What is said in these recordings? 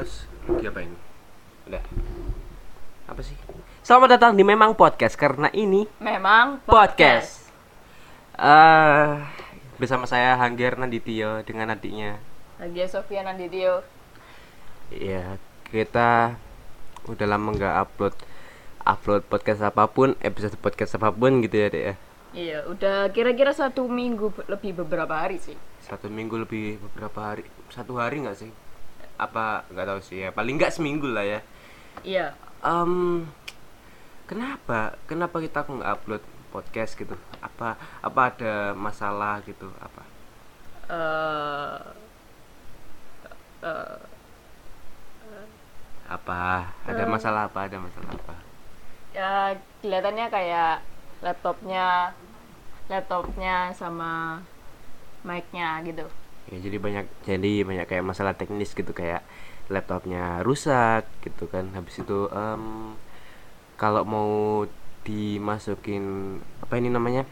Harus lagi apa ini? Udah. Apa sih? Selamat datang di Memang Podcast karena ini Memang podcast. Eh bersama saya Hangger Nanditio dengan adiknya. Lagi Sofia Nanditio. Iya, kita udah lama nggak upload upload podcast apa pun, episode podcast apa pun gitu ya, Dek ya. Iya, udah kira-kira satu minggu lebih beberapa hari sih. Satu minggu lebih beberapa hari, satu hari nggak sih? Apa nggak tahu sih ya. Paling nggak seminggu lah ya. Iya. Em, kenapa kenapa kita nggak upload podcast gitu apa apa ada masalah gitu apa eh eh, apa ada Em. masalah apa ada masalah apa ya kelihatannya kayak laptopnya laptopnya sama mic-nya gitu. Ya jadi banyak jadi banyak kayak masalah teknis gitu kayak laptopnya rusak gitu kan. Habis itu em, kalau mau dimasukin apa ini namanya?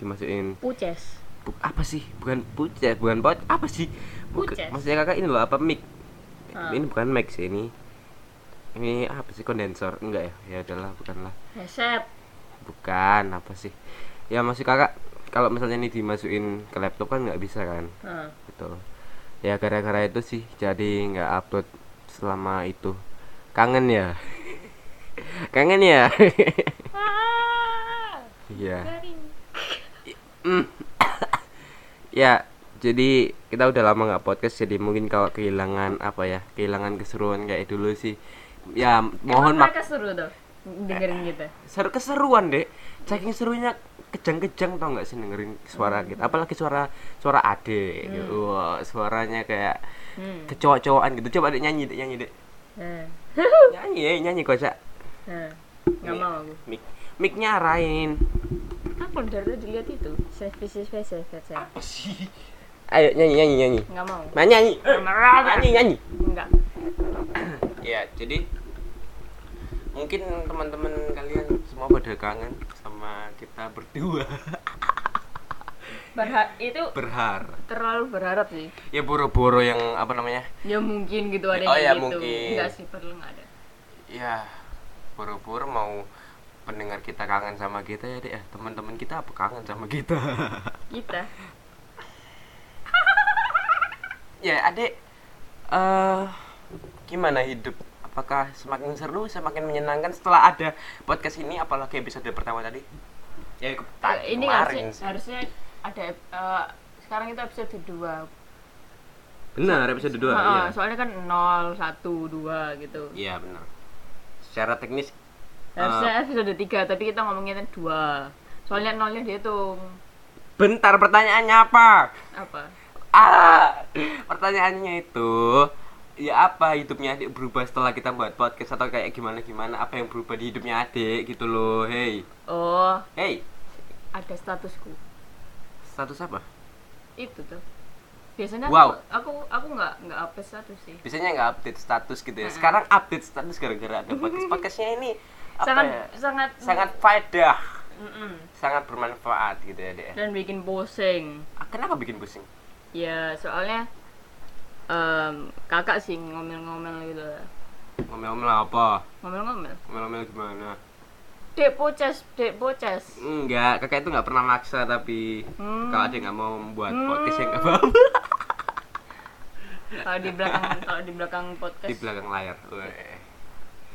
Dimasukin Puces. bu- apa sih? Bukan pucat bukan pot apa sih? Bukan- Puces. maksudnya kakak ini loh apa mic? Ah. ini bukan mic sih ini ini apa sih kondensor? Enggak ya? Ya adalah bukanlah. Headset. bukan apa sih? Ya masih kakak kalau misalnya ini dimasukin ke laptop kan nggak bisa kan? Nah, gitu ya gara-gara itu sih jadi nggak upload selama itu. Kangen ya? Kangen ya? Iya. Mm. ya jadi kita udah lama nggak podcast jadi mungkin kalau kehilangan apa ya kehilangan keseruan kayak dulu sih ya mohon mereka seru tuh dengerin kita. seru keseruan deh saking serunya kejang-kejang tau nggak sih dengerin suara kita apalagi suara suara ade gitu Wah, suaranya kayak Hmm. kecowok-cowokan gitu coba deh nyanyi deh nyanyi deh Nah. nyanyi ya nyanyi kocak Nah. Nggak mau aku. mic micnya arahin Aku dari tadi lihat itu. Spesies spesies apa sih ayo nyanyi nyanyi nyanyi Nggak mau. Nah, nyanyi nyanyi nyanyi Enggak. ya jadi mungkin teman-teman kalian semua pada kangen sama kita berdua Berha itu berharap terlalu berharap sih. ya boro-boro yang apa namanya Ya mungkin gitu ada Oh, yang ya, gitu. mungkin. Enggak sih perlu nggak ada. ya boro-boro mau pendengar kita kangen sama kita ya deh ya teman-teman kita apa kangen sama kita Kita. ya adek eh gimana hidup apakah semakin seru semakin menyenangkan setelah ada podcast ini apalagi episode pertama tadi ya ke- tadi, Eh, ini kemarin harusnya, sih. harusnya ada eh, sekarang itu episode 2. benar episode 2 Heeh, iya Soalnya kan 0 1 2 gitu. iya benar secara teknis Harusnya episode 3 tapi kita ngomongin 2. Soalnya nolnya dihitung. bentar pertanyaannya apa Apa? ah pertanyaannya itu ya apa hidupnya adik berubah setelah kita buat podcast atau kayak gimana gimana apa yang berubah di hidupnya adik gitu loh hey Oh, hey ada statusku. status apa Itu tuh. Biasanya Wow. aku aku aku nggak nggak update status sih. biasanya nggak update status gitu ya sekarang update status gara-gara ada podcast podcastnya ini apa sangat ya? sangat sangat faedah Mm-mm. sangat bermanfaat gitu ya dek ya. dan bikin pusing. Ah, kenapa bikin pusing Ya soalnya em, kakak sih ngomel-ngomel gitu. ngomel-ngomel apa Ngomel-ngomel. ngomel-ngomel gimana Dek poces, dek poces. enggak kakak itu nggak pernah maksa tapi Hmm. kalau ada yang nggak mau membuat Hmm. podcast ya nggak apa-apa Kalau di belakang kalau di belakang podcast. di belakang layar Weh,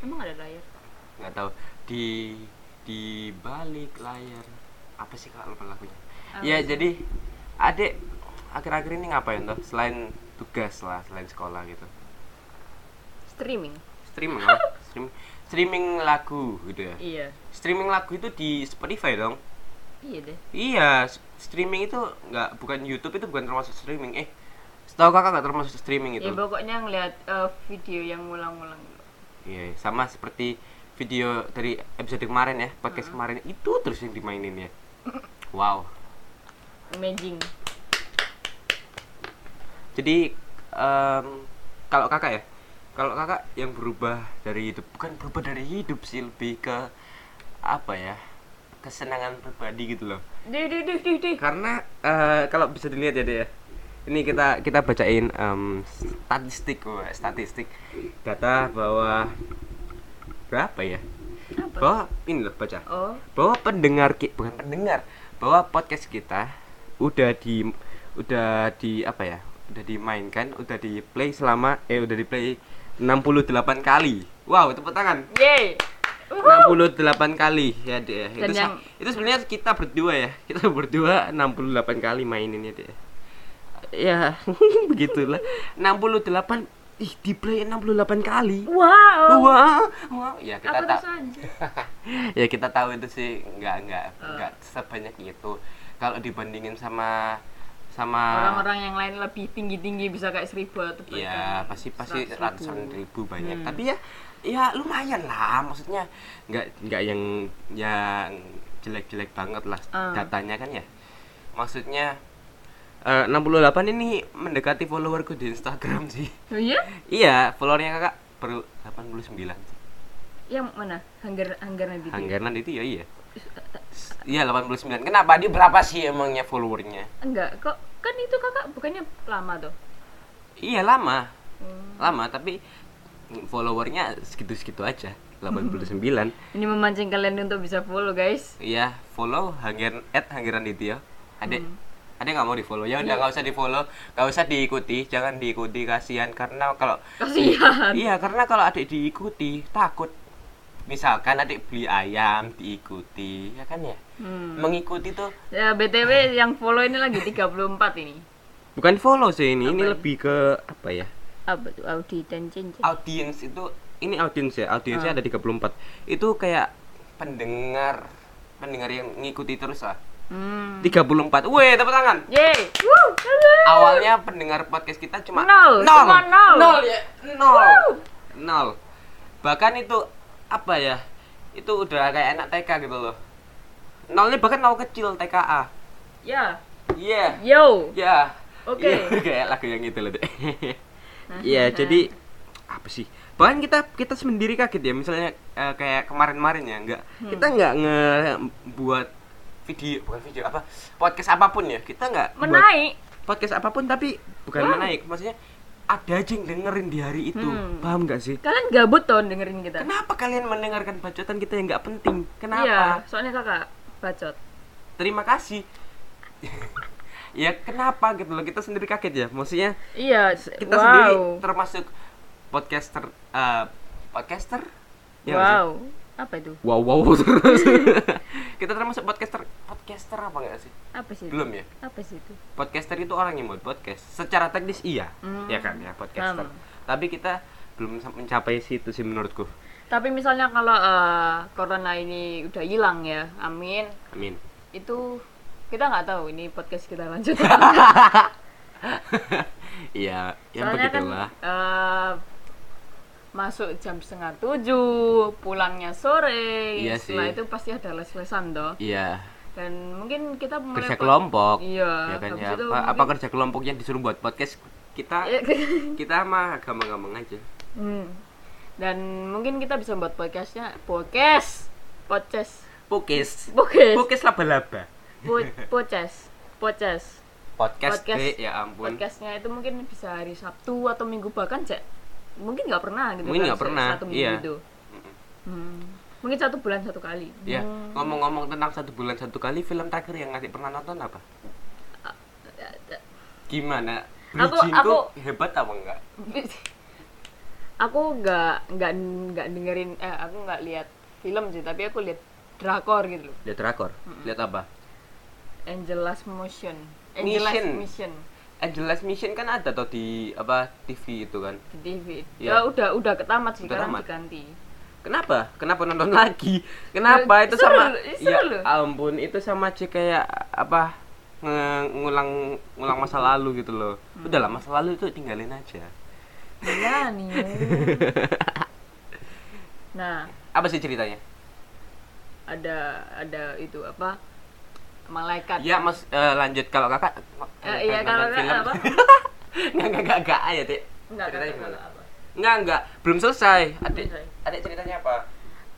Emang ada layar? nggak tahu di di balik layar apa sih kak lupa lagunya Apa ya sih? jadi adek akhir-akhir ini ngapain tuh selain tugas lah selain sekolah gitu Streaming. streaming apa? streaming streaming lagu gitu ya Iya. streaming lagu itu di Spotify dong Iya deh. iya streaming itu nggak bukan YouTube itu bukan termasuk streaming eh setahu kakak nggak termasuk streaming itu Ya pokoknya ngeliat eh, video yang ngulang-ngulang. iya sama seperti video dari episode kemarin ya podcast kemarin itu terus yang dimainin ya wow Amazing. Jadi em, kalau kakak ya kalau kakak yang berubah dari hidup bukan berubah dari hidup sih lebih ke apa ya kesenangan pribadi gitu loh Dih dih dih dih dih. karena eh, kalau bisa dilihat ya deh ya ini kita kita bacain em, statistik wah, statistik data bahwa berapa ya Apa? bahwa ini loh baca Oh, bahwa pendengar ki- bukan pendengar bahwa podcast kita udah di udah di apa ya udah dimainkan udah di play selama eh udah di play 68 kali. Wow tepuk tangan. Yeay. 68 kali. Ya deh Dan itu, yang- itu sebenarnya kita berdua ya. Kita berdua 68 kali maininnya deh ya begitulah. 68 ih di play 68 kali. Wow. wah wah ya kita rasanya? ya kita tahu itu sih nggak nggak Oh. nggak sebanyak itu. Kalau dibandingin sama sama Orang-orang yang lain lebih tinggi-tinggi bisa kayak seribu atau ya bahkan pasti pasti ratusan ribu banyak Hmm. tapi ya ya lumayan lah maksudnya nggak nggak yang yang jelek-jelek banget lah Ah. datanya kan ya maksudnya eh, 68 ini mendekati followerku di Instagram sih Oh iya? iya followernya kakak baru 89 sih Yang mana? Hanggar Hanggar nanti. Hangganan itu ya iya iya 89 kenapa? Dia berapa sih emangnya followernya? Enggak, kok kan itu kakak bukannya lama tuh. iya lama. Hmm. lama tapi followernya segitu-segitu aja 89 Ini memancing kalian untuk bisa follow guys. iya follow hanggar at hanggaran itu ya adek Hmm. adek nggak mau di follow ya udah nggak usah di follow nggak usah diikuti. Jangan diikuti kasihan. Karena kalau Kasihan. iya karena kalau adik diikuti takut misalkan adik beli ayam diikuti ya kan ya Hmm. mengikuti tuh Ya BTW yang follow ini lagi 34 ini. bukan follow sih ini ini Apa? lebih ke apa ya Apa tuh Audi dan cincin? audiens itu ini audiens ya audiensnya Ah. ada 34 itu kayak pendengar pendengar yang ngikuti terus lah Hmm. 34 weh tepuk tangan Yeay. Woo. awalnya pendengar podcast kita cuma Nol, nol cuma nol. nol ya nol nol bahkan itu apa ya itu udah kayak anak TK gitu loh nolnya bahkan nol kecil TKA Ya. iya Yo. ya Oke. Iya, kayak lagu yang itu loh deh iya jadi apa sih bahkan kita kita sendiri kaget ya misalnya eh, kayak kemarin-kemarin ya nggak Hmm. kita nggak ngebuat video bukan video apa podcast apa pun ya kita nggak Menaik. podcast apa pun tapi bukan Wow. menaik maksudnya ada aja yang dengerin di hari itu Hmm. paham nggak sih Kalian gabut tuh dengerin kita. kenapa kalian mendengarkan bacotan kita yang nggak penting Iya, kenapa soalnya kakak bacot. terima kasih ya kenapa gitu loh kita sendiri kaget ya maksudnya Iya, kita wow. sendiri termasuk podcaster eh, podcaster Ya wow. Apa itu? wow wow terus kita termasuk podcaster podcaster apa enggak sih Apa sih? itu? belum ya Apa sih itu? podcaster itu orang yang buat podcast secara teknis iya Hmm. ya kan ya podcaster Hmm. tapi kita belum mencapai situ sih menurutku Tapi misalnya kalau eh, corona ini udah hilang ya, amin. amin Itu kita nggak tahu ini podcast kita lanjut. iya ya Soalnya kan begitulah eh, masuk jam setengah tujuh, pulangnya sore. Iya Setelah sih. itu pasti ada les-lesan toh. iya Dan mungkin kita mulai kerja kelompok Iya. ya kan ya apa, apa kerja kelompoknya disuruh buat podcast kita Iya. kita mah gampang-gampang aja Hmm. Dan mungkin kita bisa buat podcastnya podcast, podcast, Pokes podcast, Pokes laba-laba Po- podcast, podcast. podcast, Podcast. Dek, ya ampun Podcastnya itu mungkin bisa hari Sabtu atau Minggu bahkan cek mungkin nggak pernah gitu Mungkin kan, nggak pernah, satu minggu iya. itu. Hmm. Mungkin satu bulan satu kali. ya Hmm. ngomong-ngomong tentang satu bulan satu kali film terakhir yang ngasih pernah nonton apa gimana Aku- Bridgingku aku- hebat apa enggak aku nggak nggak nggak dengerin eh aku nggak lihat film sih tapi aku lihat drakor gitu loh lihat rakor lihat apa Angel Last Motion Angel Last Mission. Mission Angel Last Mission kan ada tuh di apa TV itu kan di TV Iya. ya udah udah ketamat sih Udah sekarang tamat. diganti Kenapa? Kenapa nonton lagi? Kenapa Ya, itu seru, sama seru ya ampun itu sama aja kayak apa ngulang ngulang masa lalu gitu loh. Hmm. Udahlah masa lalu itu tinggalin aja. iya nih nah Apa sih ceritanya? ada ada itu apa malaikat. Ya Mas eh, lanjut. Kalau kakak Eh, iya, kalau kakak apa? Enggak enggak enggak enggak ya, Ceritanya gimana? apa. Enggak enggak, belum selesai. Adik adik ceritanya apa?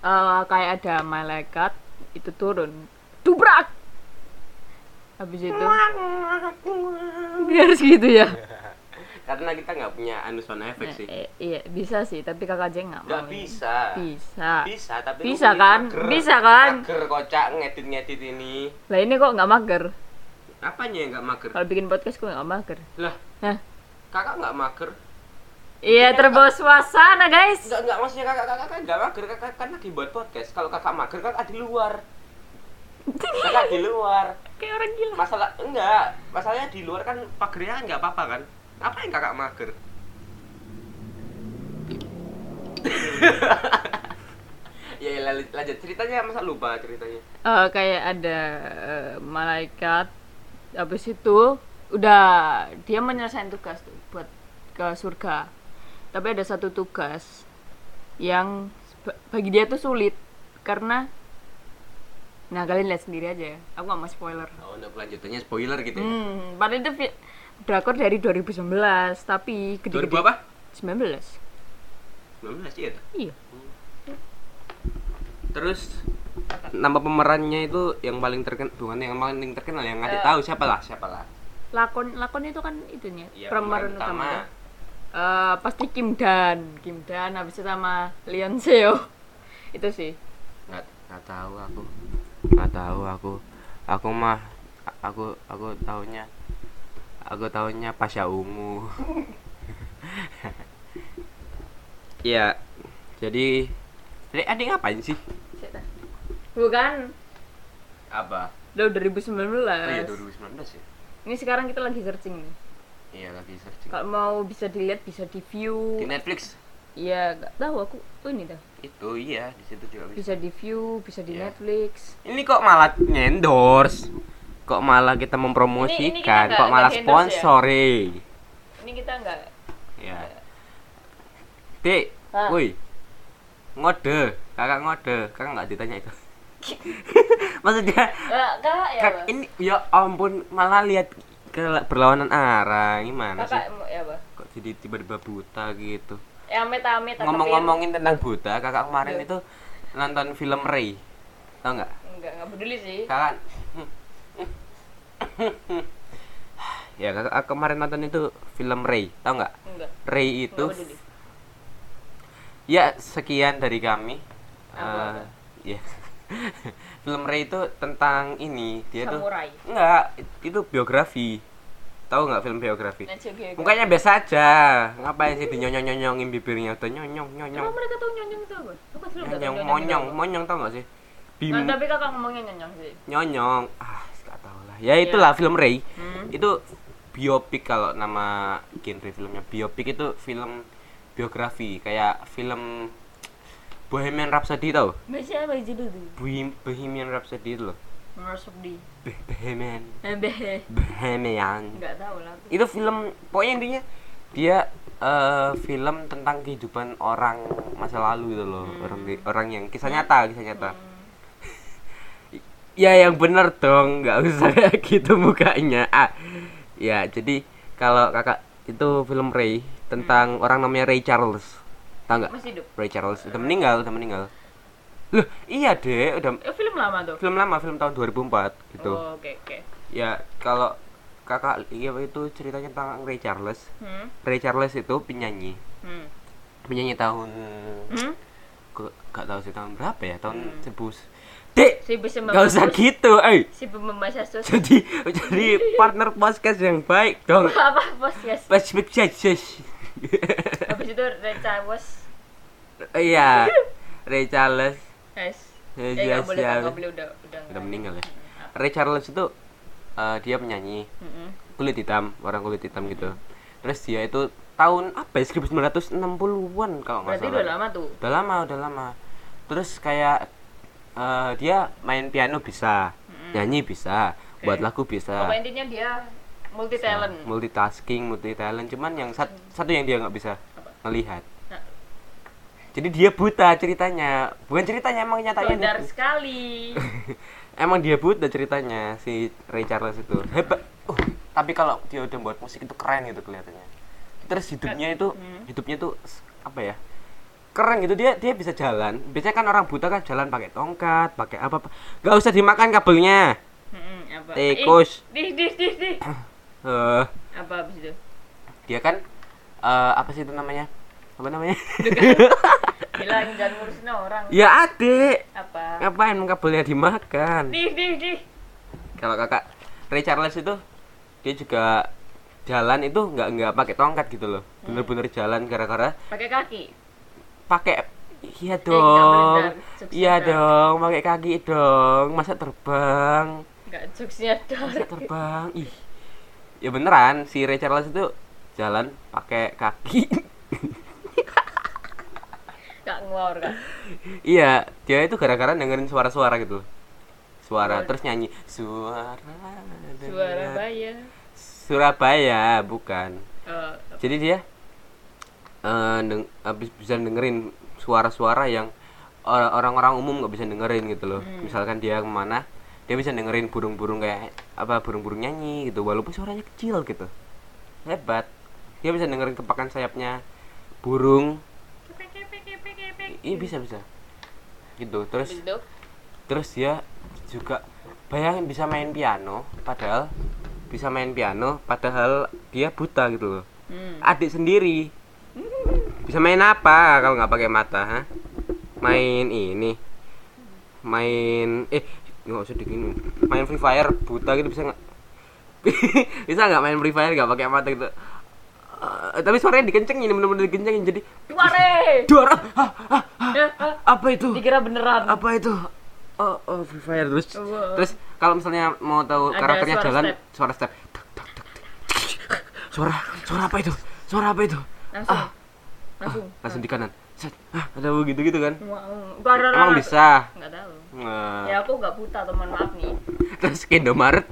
Eh, kayak ada malaikat itu turun. Dubrak habis itu. Harus gitu ya karena kita nggak punya anu sound effect sih. Eh, iya bisa sih tapi kakak Jeng nggak nggak mau. bisa. Bisa. Bisa tapi Bisa kan? mager. Bisa kan? mager kocak ngedit ngedit ini. Lah ini kok nggak mager? Apanya yang nggak mager? Kalau bikin podcast kok nggak mager? Lah Hah? kakak nggak mager? Iya terbawa suasana guys. Nggak nggak maksudnya kakak kakak kan nggak mager kakak kan lagi buat podcast. Kalau kakak mager kakak di luar. Kakak di luar. Kayak orang gila. Masalah enggak. Masalahnya di luar kan pagernya kan nggak apa-apa kan apa yang kakak mager? Ya, ya lanjut, ceritanya masa lupa ceritanya? Eh, kayak ada eh, malaikat habis itu udah dia menyelesaikan tugas tuh buat ke surga. Tapi ada satu tugas yang bagi dia tuh sulit karena nah kalian lihat sendiri aja ya. Aku nggak mau spoiler. Oh untuk kelanjutannya spoiler gitu ya? Hmm padahal itu drakor dari 2019 tapi gede 2000 apa? 19 19 iya tuh. iya. Terus nama pemerannya itu yang paling terkenal bukan yang paling terkenal yang ngasih Eh. tahu siapa lah siapa lah lakon lakon itu kan itunya Iya, pemeran pemeran utama. utama. Eh, pasti Kim Dan. Kim Dan habis itu sama Leon Seo. Itu sih. Nggak nggak tahu aku. Nggak tahu aku. Aku mah aku aku taunya aku taunya Pasha Ungu. Iya. Jadi jadi adik ngapain sih? Bukan. Apa? Udah 2019 oh iya 2019 ya. Ini sekarang kita lagi searching nih. Iya lagi searching. Kalau mau bisa dilihat bisa di view di Netflix? Iya nggak tahu aku oh ini dah. Itu iya di situ juga bisa. Bisa di view bisa di Iya. Netflix. Ini kok malah endorse kok malah kita mempromosikan? Ini- ini kita nggak- kok malah nggak ya? sponsor eh. ini kita nggak ya. Dek, Ah. woi. Ngode. Kakak ngode. Kakak nggak ditanya itu? Maksudnya Eh, kak ya kak, apa? ini ya ampun malah lihat ke berlawanan arah. Gimana sih? kakak mau- ya apa kok jadi tiba-tiba buta gitu? Ya amit amit ngomong-ngomongin tentang buta kakak kemarin Iya. itu nonton film Ray tau nggak? Enggak nggak peduli sih. Kakak ya kemarin nonton itu film Ray tau nggak? Ray itu nggak ya sekian dari kami. Apa? Eh, ya. Film Ray itu tentang ini dia tuh enggak itu biografi. Tahu nggak film biografi? Mukanya biasa aja. Ngapain sih dinyonyong nyonyongin bibirnya udah nyonyong nyonyong Emang mereka tahu nyonyong itu apa? Nyonyong monyong. Monyong tau nggak sih? Bim. Nah, tapi kakak ngomongnya nyonyong sih. nyonyong ah. nggak ya itulah film Ray Hmm. itu biopik kalau nama genre filmnya. Biopik itu film biografi kayak film Bohemian Rhapsody tau? Masih apa judul tuh? Bohem- Bohemian Rhapsody itu loh. Be- Bohemian. Bohemian. Enggak tahu lah. itu film pokoknya intinya dia eh, film tentang kehidupan orang masa lalu gitu loh. Orang di- orang yang kisah nyata kisah nyata ya yang bener dong. Nggak usah kayak gitu mukanya. Ah ya jadi kalau kakak itu film Ray tentang orang namanya Ray Charles. Tahu nggak? Masih hidup. Ray Charles. Udah meninggal udah meninggal. Loh iya deh udah Eh, film lama tuh. film lama film tahun 2004 gitu. Oh, oke oke. ya kalau kakak iya itu ceritanya tentang Ray Charles. Hmm. Ray Charles itu penyanyi. Hmm. penyanyi tahun Hmm. gak tahu sih tahun berapa ya? Tahun sebus dek Si gak usah gitu eh Si jadi jadi partner podcast yang baik dong Apa bos yes. Facebook saja Habis itu Reca bos. iya Ray Charles Guys. Ya, ya, boleh, nggak boleh udah udah. udah meninggal ya Hmm. Ray Charles itu eh, dia penyanyi Mm-mm. kulit hitam orang kulit hitam gitu terus dia itu tahun apa ya 1960-an kalau nggak Berarti salah udah lama tuh. udah lama udah lama terus kayak eh, dia main piano bisa nyanyi bisa buat lagu bisa. Pokoknya intinya dia multi talent. multitasking multi talent cuman yang sat- satu yang dia nggak bisa ngelihat. Nah. jadi dia buta ceritanya. Bukan ceritanya emang nyatanya Benar sekali. emang dia buta ceritanya si Ray Charles itu. Hebat uh, tapi kalau dia udah buat musik itu keren gitu kelihatannya. Terus hidupnya itu Hmm. hidupnya tuh s- apa ya keren gitu dia dia bisa jalan biasanya kan orang buta kan jalan pakai tongkat pakai apa apa nggak usah dimakan kabelnya Apa? Tikus. Ih, Dih, dih, dih, dih. Eh, Apa abis itu? dia kan eh, apa sih itu namanya? Apa namanya? Bilang jangan ngurusin orang. ya adik. Apa? Ngapain kabelnya dimakan? Dih, dih, dih. Kalau kakak Ray Charles itu dia juga jalan itu nggak nggak pakai tongkat gitu loh. Bener-bener jalan gara-gara Pakai kaki. Pakai iya nggak dong. Iya dong, pakai kaki dong. Masa terbang? Enggak jokesnya Masa dar. terbang? Ih. Ya beneran si Ray Charles itu jalan pakai kaki. Enggak ngawur kan. iya, dia itu gara-gara dengerin suara-suara gitu. Suara Suara. terus nyanyi suara Suara bayar. Surabaya bukan. Oh, Jadi dia eh deng- habis bisa dengerin suara-suara yang or- orang-orang umum nggak bisa dengerin gitu loh. Hmm. Misalkan dia ke mana, dia bisa dengerin burung-burung kayak apa burung-burung nyanyi gitu, walaupun suaranya kecil gitu. Hebat. Dia bisa dengerin kepakan sayapnya burung. Iya bisa bisa. Gitu. Terus itu, terus dia juga bayangin bisa main piano padahal bisa main piano padahal dia buta gitu loh hmm. adik sendiri bisa main apa kalau nggak pakai mata ha? main ini. Main eh nggak usah digini main free fire buta gitu bisa nggak? Bisa nggak main free fire nggak pakai mata gitu? Eh, tapi suaranya dikencengin bener-bener dikencengin jadi Duare. dua orang ah, ah, ah, Ya, ah, apa itu? Dikira beneran. apa itu? Oh, oh free fire. Terus Wow. terus kalau misalnya mau tahu Ada karakternya suara jalan step. suara step. Suara suara apa itu? Suara apa itu? Langsung. ah Langsung. langsung di kanan. Set. ah ada begitu gitu kan? Wow. emang bisa? Enggak tahu. Nah, Ya aku enggak buta, teman maaf nih. terus ke Indomaret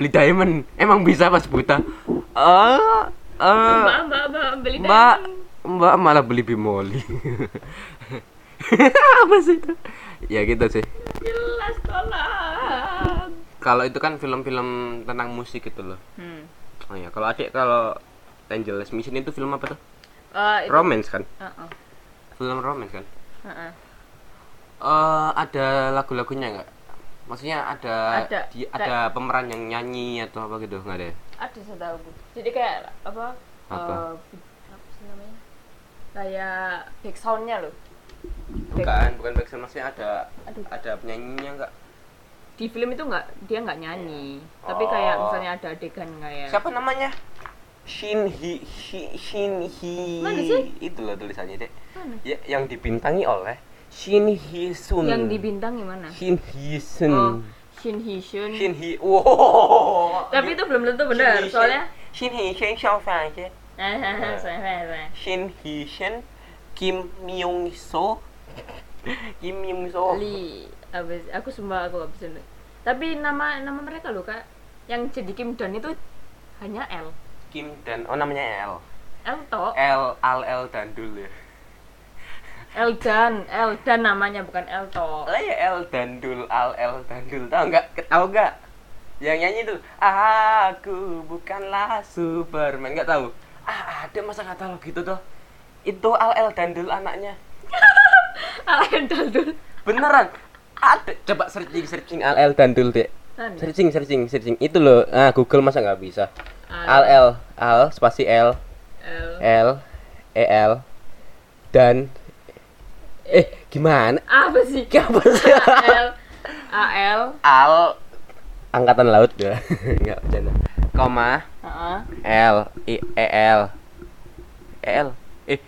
beli diamond. Emang bisa pas buta? Ah ah, Mbak, mbak, mbak, beli mbak diamond. mbak malah beli bimoli. Apa sih itu? Ya gitu sih. Jelas kalau itu kan film-film tentang musik gitu loh. Hmm. oh ya kalau adik kalau Angeles Mission itu film apa tuh Eh, itu. romance kan Heeh. film romance kan Heeh. eh ada lagu-lagunya nggak maksudnya ada Ada. di- Kayak- ada pemeran yang nyanyi atau apa gitu nggak ada ya? Ada saya tahu. Jadi kayak apa? Apa? bi- apa sih namanya? Kayak back sound-nya loh. Back- bukan bukan backsound maksudnya ada Aduh. ada penyanyinya nggak Di film itu nggak dia nggak nyanyi, tapi kayak Oh. misalnya ada adegan kayak siapa namanya Shin Hee Shi- Shin Hee Mana sih? itu loh tulisannya dek Mana? ya, yang dibintangi oleh Shin Hee Sun yang dibintangi mana? Shin Hee Sun Oh, Shin Hee Shun. Shin Hee wow Tapi itu belum tentu benar, soalnya Shin Hee Shin Xiao Fan aja saya saya saya. Shin Hee Shin Kim Myung So Kim Myung So Li, abis, aku sumpah aku gak bisa. Tapi nama nama mereka loh kak, yang jadi Kim Dan itu hanya L. Kim dan oh namanya L. L toh, L Al L Dandul ya. L Dan, L Dan namanya bukan L toh. lah ya L Dandul Al L Dandul tau nggak? Tahu nggak? Yang nyanyi tuh aku bukanlah Superman. Nggak tahu. Ah ada masa nggak tahu gitu tuh itu Al L Dandul anaknya. Al Dandul. beneran. Ada. Coba searching searching Al L Dandul deh Mana? searching searching searching. Itu loh. Ah Google masa nggak bisa Al. L. Al spasi L. L. L E L. Dan eh gimana? Apa sih? apa sih? A L. A L. Al. Angkatan laut ya. Nggak bercanda. Koma. L I E L. E L. Eh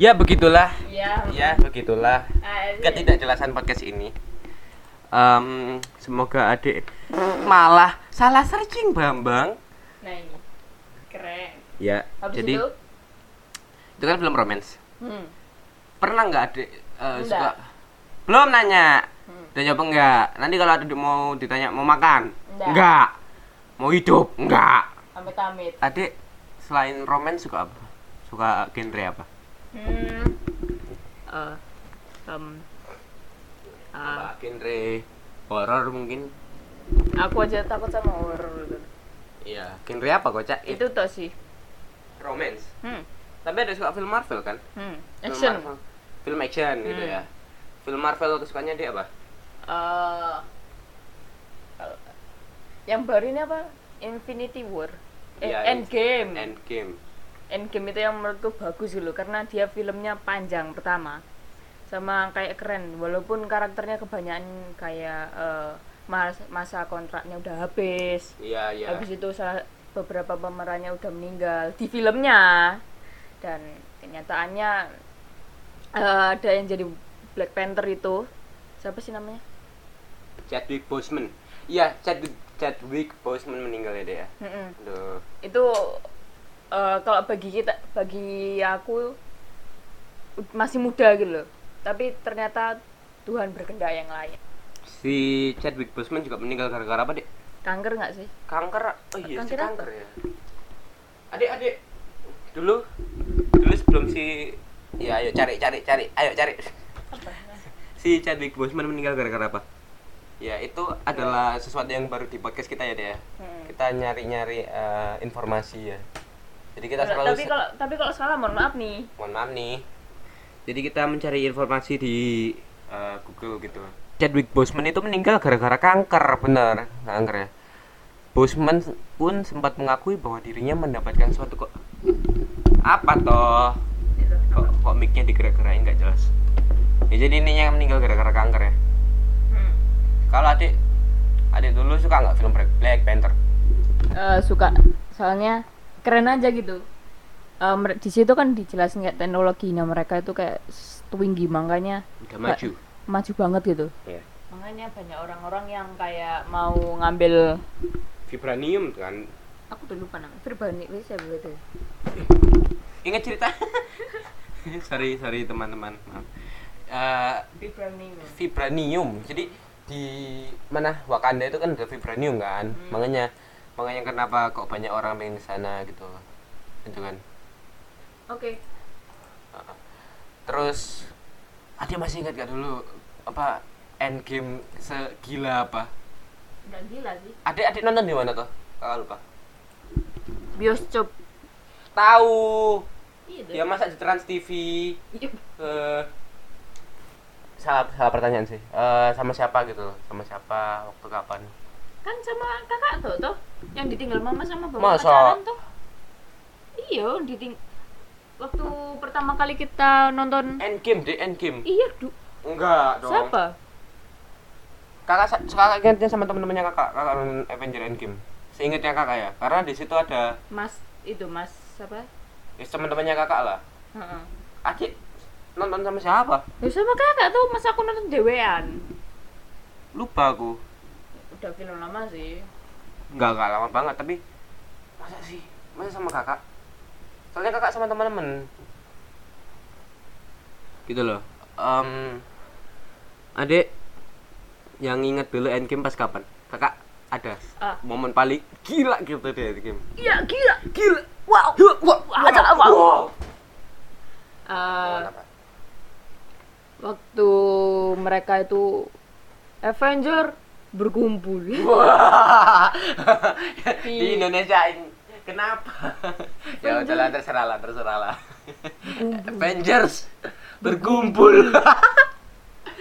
ya begitulah. Ya. ya begitulah. A L. ketidakjelasan podcast ini. Em, semoga adik malah salah searching Bambang Nah ini keren. ya Habis jadi itu, itu kan film romance hmm. pernah nggak adik eh, Enggak. suka belum nanya Hmm. udah jawab enggak nanti kalau adik mau ditanya mau makan Enggak. enggak mau hidup enggak Amit-amit. adik selain romance suka apa suka genre apa Hmm. Eh, em, ah, apa genre horor mungkin aku aja takut sama horor gitu. Iya genre apa kocak Itu toh sih. romance Hmm. tapi ada suka film Marvel kan Hmm. Film Action. Marvel. film action gitu Hmm. ya film Marvel kesukaannya dia apa Eh, kalau yang baru ini apa Infinity War eh, Iya, Endgame Endgame Endgame itu yang menurutku bagus gitu karena dia filmnya panjang pertama sama kayak keren walaupun karakternya kebanyakan kayak eh, mas- masa kontraknya udah habis. Iya iya. Habis itu salah beberapa pemerannya udah meninggal di filmnya. Dan kenyataannya eh, ada yang jadi Black Panther itu. Siapa sih namanya? Chadwick Boseman. Iya Chadwick Chadwick Boseman meninggal ya deh ya. Aduh. itu eh, kalau bagi kita bagi aku masih muda gitu loh. Tapi ternyata Tuhan berkehendak yang lain si Chadwick Boseman juga meninggal gara-gara apa dek? Kanker nggak sih? Kanker oh iya Kanker si apa? kanker ya. Adik adik dulu dulu sebelum si ya ayo cari cari cari ayo cari. Si Chadwick Boseman meninggal gara-gara apa? Ya itu adalah sesuatu yang baru di podcast kita ya deh ya. Hmm. kita nyari-nyari eh, informasi ya. Jadi kita selalu tapi kalau tapi kalau salah mohon maaf nih. Mohon maaf nih. Jadi kita mencari informasi di eh, Google gitu Chadwick Boseman itu meninggal gara-gara kanker bener kanker ya. Boseman pun sempat mengakui bahwa dirinya mendapatkan suatu kok apa toh? Kok, kok mic-nya digerak-gerakin? Nggak jelas. Ya jadi ini yang meninggal gara-gara kanker ya? Hmm. kalau adik adik dulu suka nggak film Black Panther? Eh, suka. Soalnya keren aja gitu. Eh, mer- di situ kan dijelasin kayak teknologinya mereka itu kayak tinggi makanya udah maju maju banget gitu. Ya makanya banyak orang-orang yang kayak mau ngambil vibranium kan? Aku udah lupa namanya. Virbani wis ya begitu ingat cerita? Sorry sorry teman-teman. Maaf. Eh, Vibranium. Vibranium. Jadi di mana? Wakanda itu kan ada vibranium kan? Makanya makanya kenapa kok banyak orang pengen ke sana gitu. Itu kan? Oke. Terus adik masih ingat gak dulu apa endgame segila apa? Nggak gila sih. Adik adik nonton di mana tuh? Kakak lupa. Bioskop. Tahu. Iya dia masa di Trans TV Iya. eh salah salah pertanyaan sih. Eh, sama siapa gitu loh. Sama siapa waktu kapan? Kan sama kakak tuh tuh yang ditinggal mama sama bapak Masa? pacaran tuh. Iya diting waktu pertama kali kita nonton endgame deh endgame. Iya du enggak dong. Siapa? Kakak kakak ingatnya sama teman-temannya kakak kakak nonton Avenger Endgame. Seingatnya kakak ya karena di situ ada mas itu mas apa ya, teman-temannya kakak lah. Heeh. adik nonton sama siapa? Ya sama kakak tuh mas aku nonton dewean. Lupa aku. Udah film lama sih. Enggak enggak lama banget tapi masa sih? Masa sama kakak? Soalnya kakak sama teman-teman gitu loh. Em, adik yang ingat dulu Endgame pas kapan kakak ada Ah. momen paling gila gitu deh Endgame iya gila gila wow wah Ada apa? wow. Eh, Kenapa? waktu mereka itu Avenger berkumpul. Di- di Indonesia ini kenapa? ya udahlah terserah lah, terserah lah. Avengers berkumpul.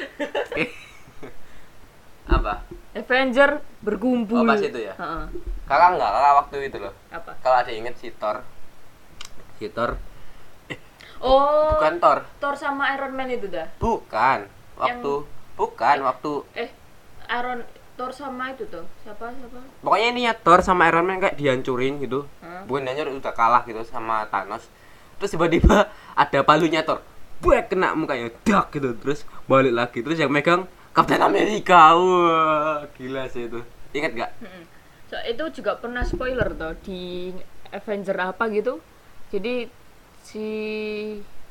Apa? Avenger berkumpul Oh, pas itu ya? Heeh. Kakak enggak, kakak waktu itu loh. apa Kalau ada inget si Thor. Si Thor oh bukan Thor. Thor sama Iron Man itu dah Bukan. Waktu bukan waktu eh Iron Thor sama itu tuh siapa siapa pokoknya ini ya Thor sama Iron Man kayak dihancurin gitu Hah? bukan hancur udah kalah gitu sama Thanos terus tiba-tiba ada palunya Thor buat kena mukanya dak gitu terus balik lagi terus yang megang Captain America wah gila sih itu ingat gak. So, itu juga pernah spoiler tuh di Avenger apa gitu. Jadi si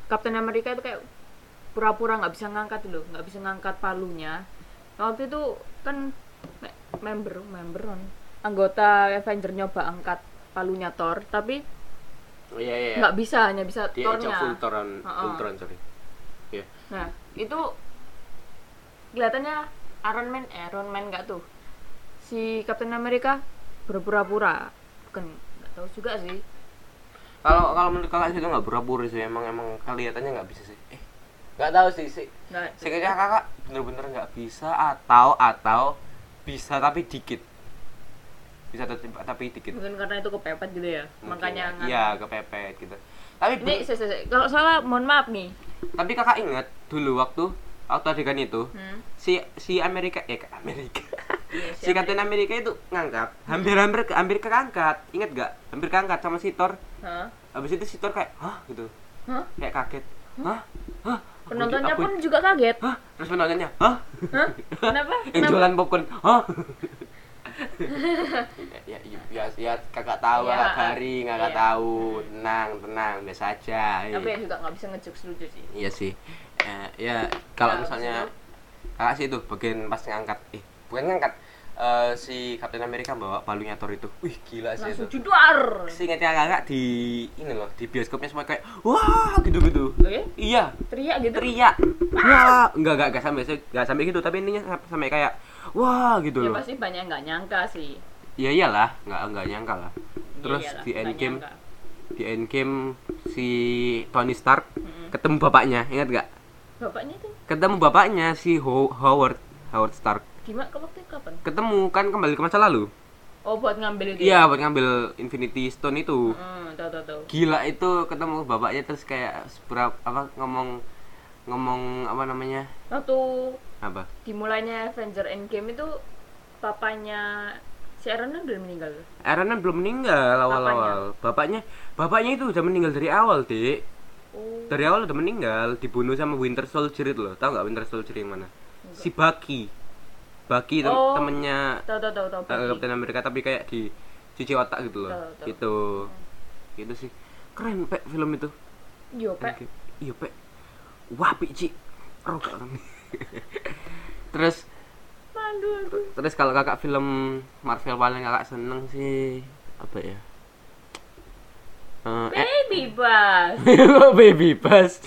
Captain America itu kayak pura-pura nggak bisa ngangkat loh, nggak bisa ngangkat palunya. Nah, waktu itu kan me- member member kan, anggota Avenger nyoba angkat palunya Thor, tapi oh iya iya nggak bisa, hanya bisa dia Thornya. Ultron Ha-ha. Ultron sorry Iya. Nah, itu kelihatannya Iron Man, eh, Iron Man nggak tuh. Si Captain America berpura-pura. Bukan nggak tahu juga sih. kalau kalau menurut kakak itu nggak pura-pura sih emang emang kelihatannya nggak bisa sih eh nggak tahu sih sih Nggak. Sekiranya kakak bener-bener nggak bisa atau atau bisa tapi dikit bisa tapi, tapi dikit Mungkin karena itu kepepet gitu ya. Mungkin Makanya ya. iya kepepet gitu tapi Ini kalau salah mohon maaf nih. tapi kakak ingat dulu waktu waktu adegan itu Hmm. si si Amerika eh Amerika Iya, si Captain Amerika itu ngangkat hampir hampir ke hampir keangkat ingat gak hampir keangkat sama si Thor Hah? habis itu si Thor kayak hah gitu Hah? kayak kaget hah hah Penontonnya aku- pun juga kaget. hah terus penontonnya hah Hah? Kenapa? yang Kenapa? jualan popcorn hah ya, ya, ya, ya kakak tahu Iya, kakak garing kakak iya. tahu. Tenang tenang biasa aja. Tapi ya juga nggak bisa ngejokes lucu sih. iya sih. Eh, ya kalau Nah, misalnya kakak sih itu bagian pas ngangkat. Eh bukan ngangkat. Eh, si Captain America bawa palunya Thor itu. Wih gila sih Langsung itu. jedar. Seingatnya kakak di ini loh di bioskopnya semua kayak wah gitu gitu Loh ya? iya. Teriak gitu. teriak. Wah. Enggak enggak enggak sampai enggak sampai gitu tapi intinya sam- sampai kayak wah gitu Ya loh pasti banyak nggak nyangka sih. ya iyalah enggak enggak nyangka lah terus Iyalah, di nggak endgame nyangka. di endgame si Tony Stark Mm-mm. ketemu bapaknya ingat gak Bapaknya tuh ketemu bapaknya si Ho- Howard Howard Stark gimana ke waktu kapan? ketemu kan kembali ke masa lalu Oh buat ngambil itu. iya buat ngambil Infinity Stone itu Hmm, tahu tahu tahu. gila itu ketemu bapaknya terus kayak seberapa apa ngomong ngomong apa namanya Waktu apa? Dimulainya Avenger Endgame itu papanya si Iron Man udah meninggal. Iron Man belum meninggal awal-awal. Bapaknya bapaknya itu udah meninggal dari awal dek Oh. dari awal udah meninggal dibunuh sama Winter Soldier itu loh. Tahu nggak Winter Soldier yang mana? Si Bucky. Bucky tem- Oh. temennya Tahu tahu tahu tahu. Bucky. Captain America tapi kayak di cuci otak gitu loh. Tahu, tahu. gitu. Gitu sih. Keren pek film itu. Yo, Pak. iya pek. Wah gak orang terus Malu aku. terus kalau kakak film Marvel paling kakak seneng sih apa ya Eh, eh, Baby Bus. Kok baby bus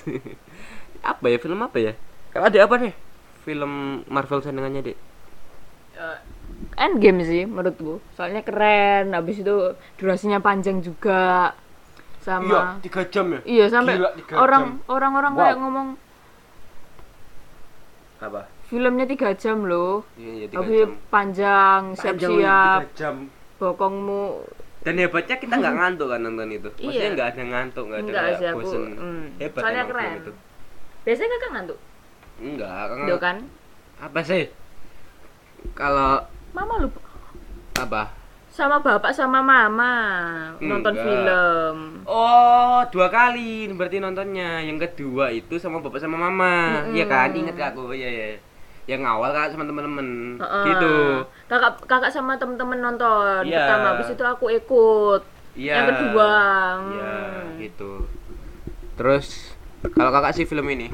apa ya film apa ya kalau ada apa deh film Marvel senengannya dek Eh, Endgame sih menurutku. Soalnya keren, habis itu durasinya panjang juga. Sama tiga jam ya Iya sampai Gila, tiga orang jam. orang-orang Wow. kayak ngomong apa filmnya tiga jam loh. iya iya tiga Habis jam panjang, Panjang, siap-siap, tiga jam bokongmu dan hebatnya kita nggak ngantuk kan nonton itu maksudnya Iya. nggak ada ngantuk nggak ada Enggak kayak sih aku. bosen hmm. hebat Soalnya keren. itu Biasanya kakak ngantuk. enggak kan Tuh kan? apa sih kalau Mama lupa apa sama bapak sama mama nonton Enggak. film. Oh, dua kali berarti nontonnya. Yang kedua itu sama bapak sama mama. Iya kan? Ingat gak aku? Iya, iya. Yang awal kan sama temen-temen. Heeh. Gitu. Kakak kakak sama temen-temen nonton Iya. pertama, habis itu aku ikut. Iya. Yang kedua. Iya, hmm. gitu. Terus kalau kakak sih film ini.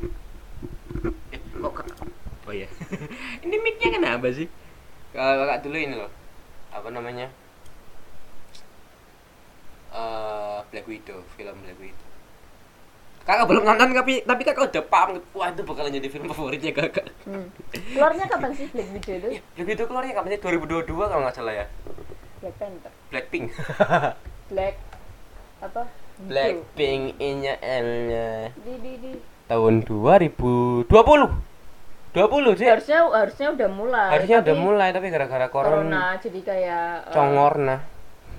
Eh, kok kakak? Oh iya. ini mic-nya kenapa sih? Kalau kakak dulu ini loh. Apa namanya? Eh, Black Widow, film Black Widow. Kakak belum nonton tapi tapi kakak udah paham wah itu bakalan jadi film favoritnya kakak. Hmm. Keluarnya kapan sih Black Widow itu? Eh, Black Widow keluarnya kapan sih? 2022 kalau nggak salah ya. Black Panther. Blackpink. Black apa? Blackpink inya L-nya. Di di di. tahun 2020 20 sih Harusnya harusnya udah mulai. harusnya udah tapi mulai tapi gara-gara corona, Corona jadi kayak eh, congor nah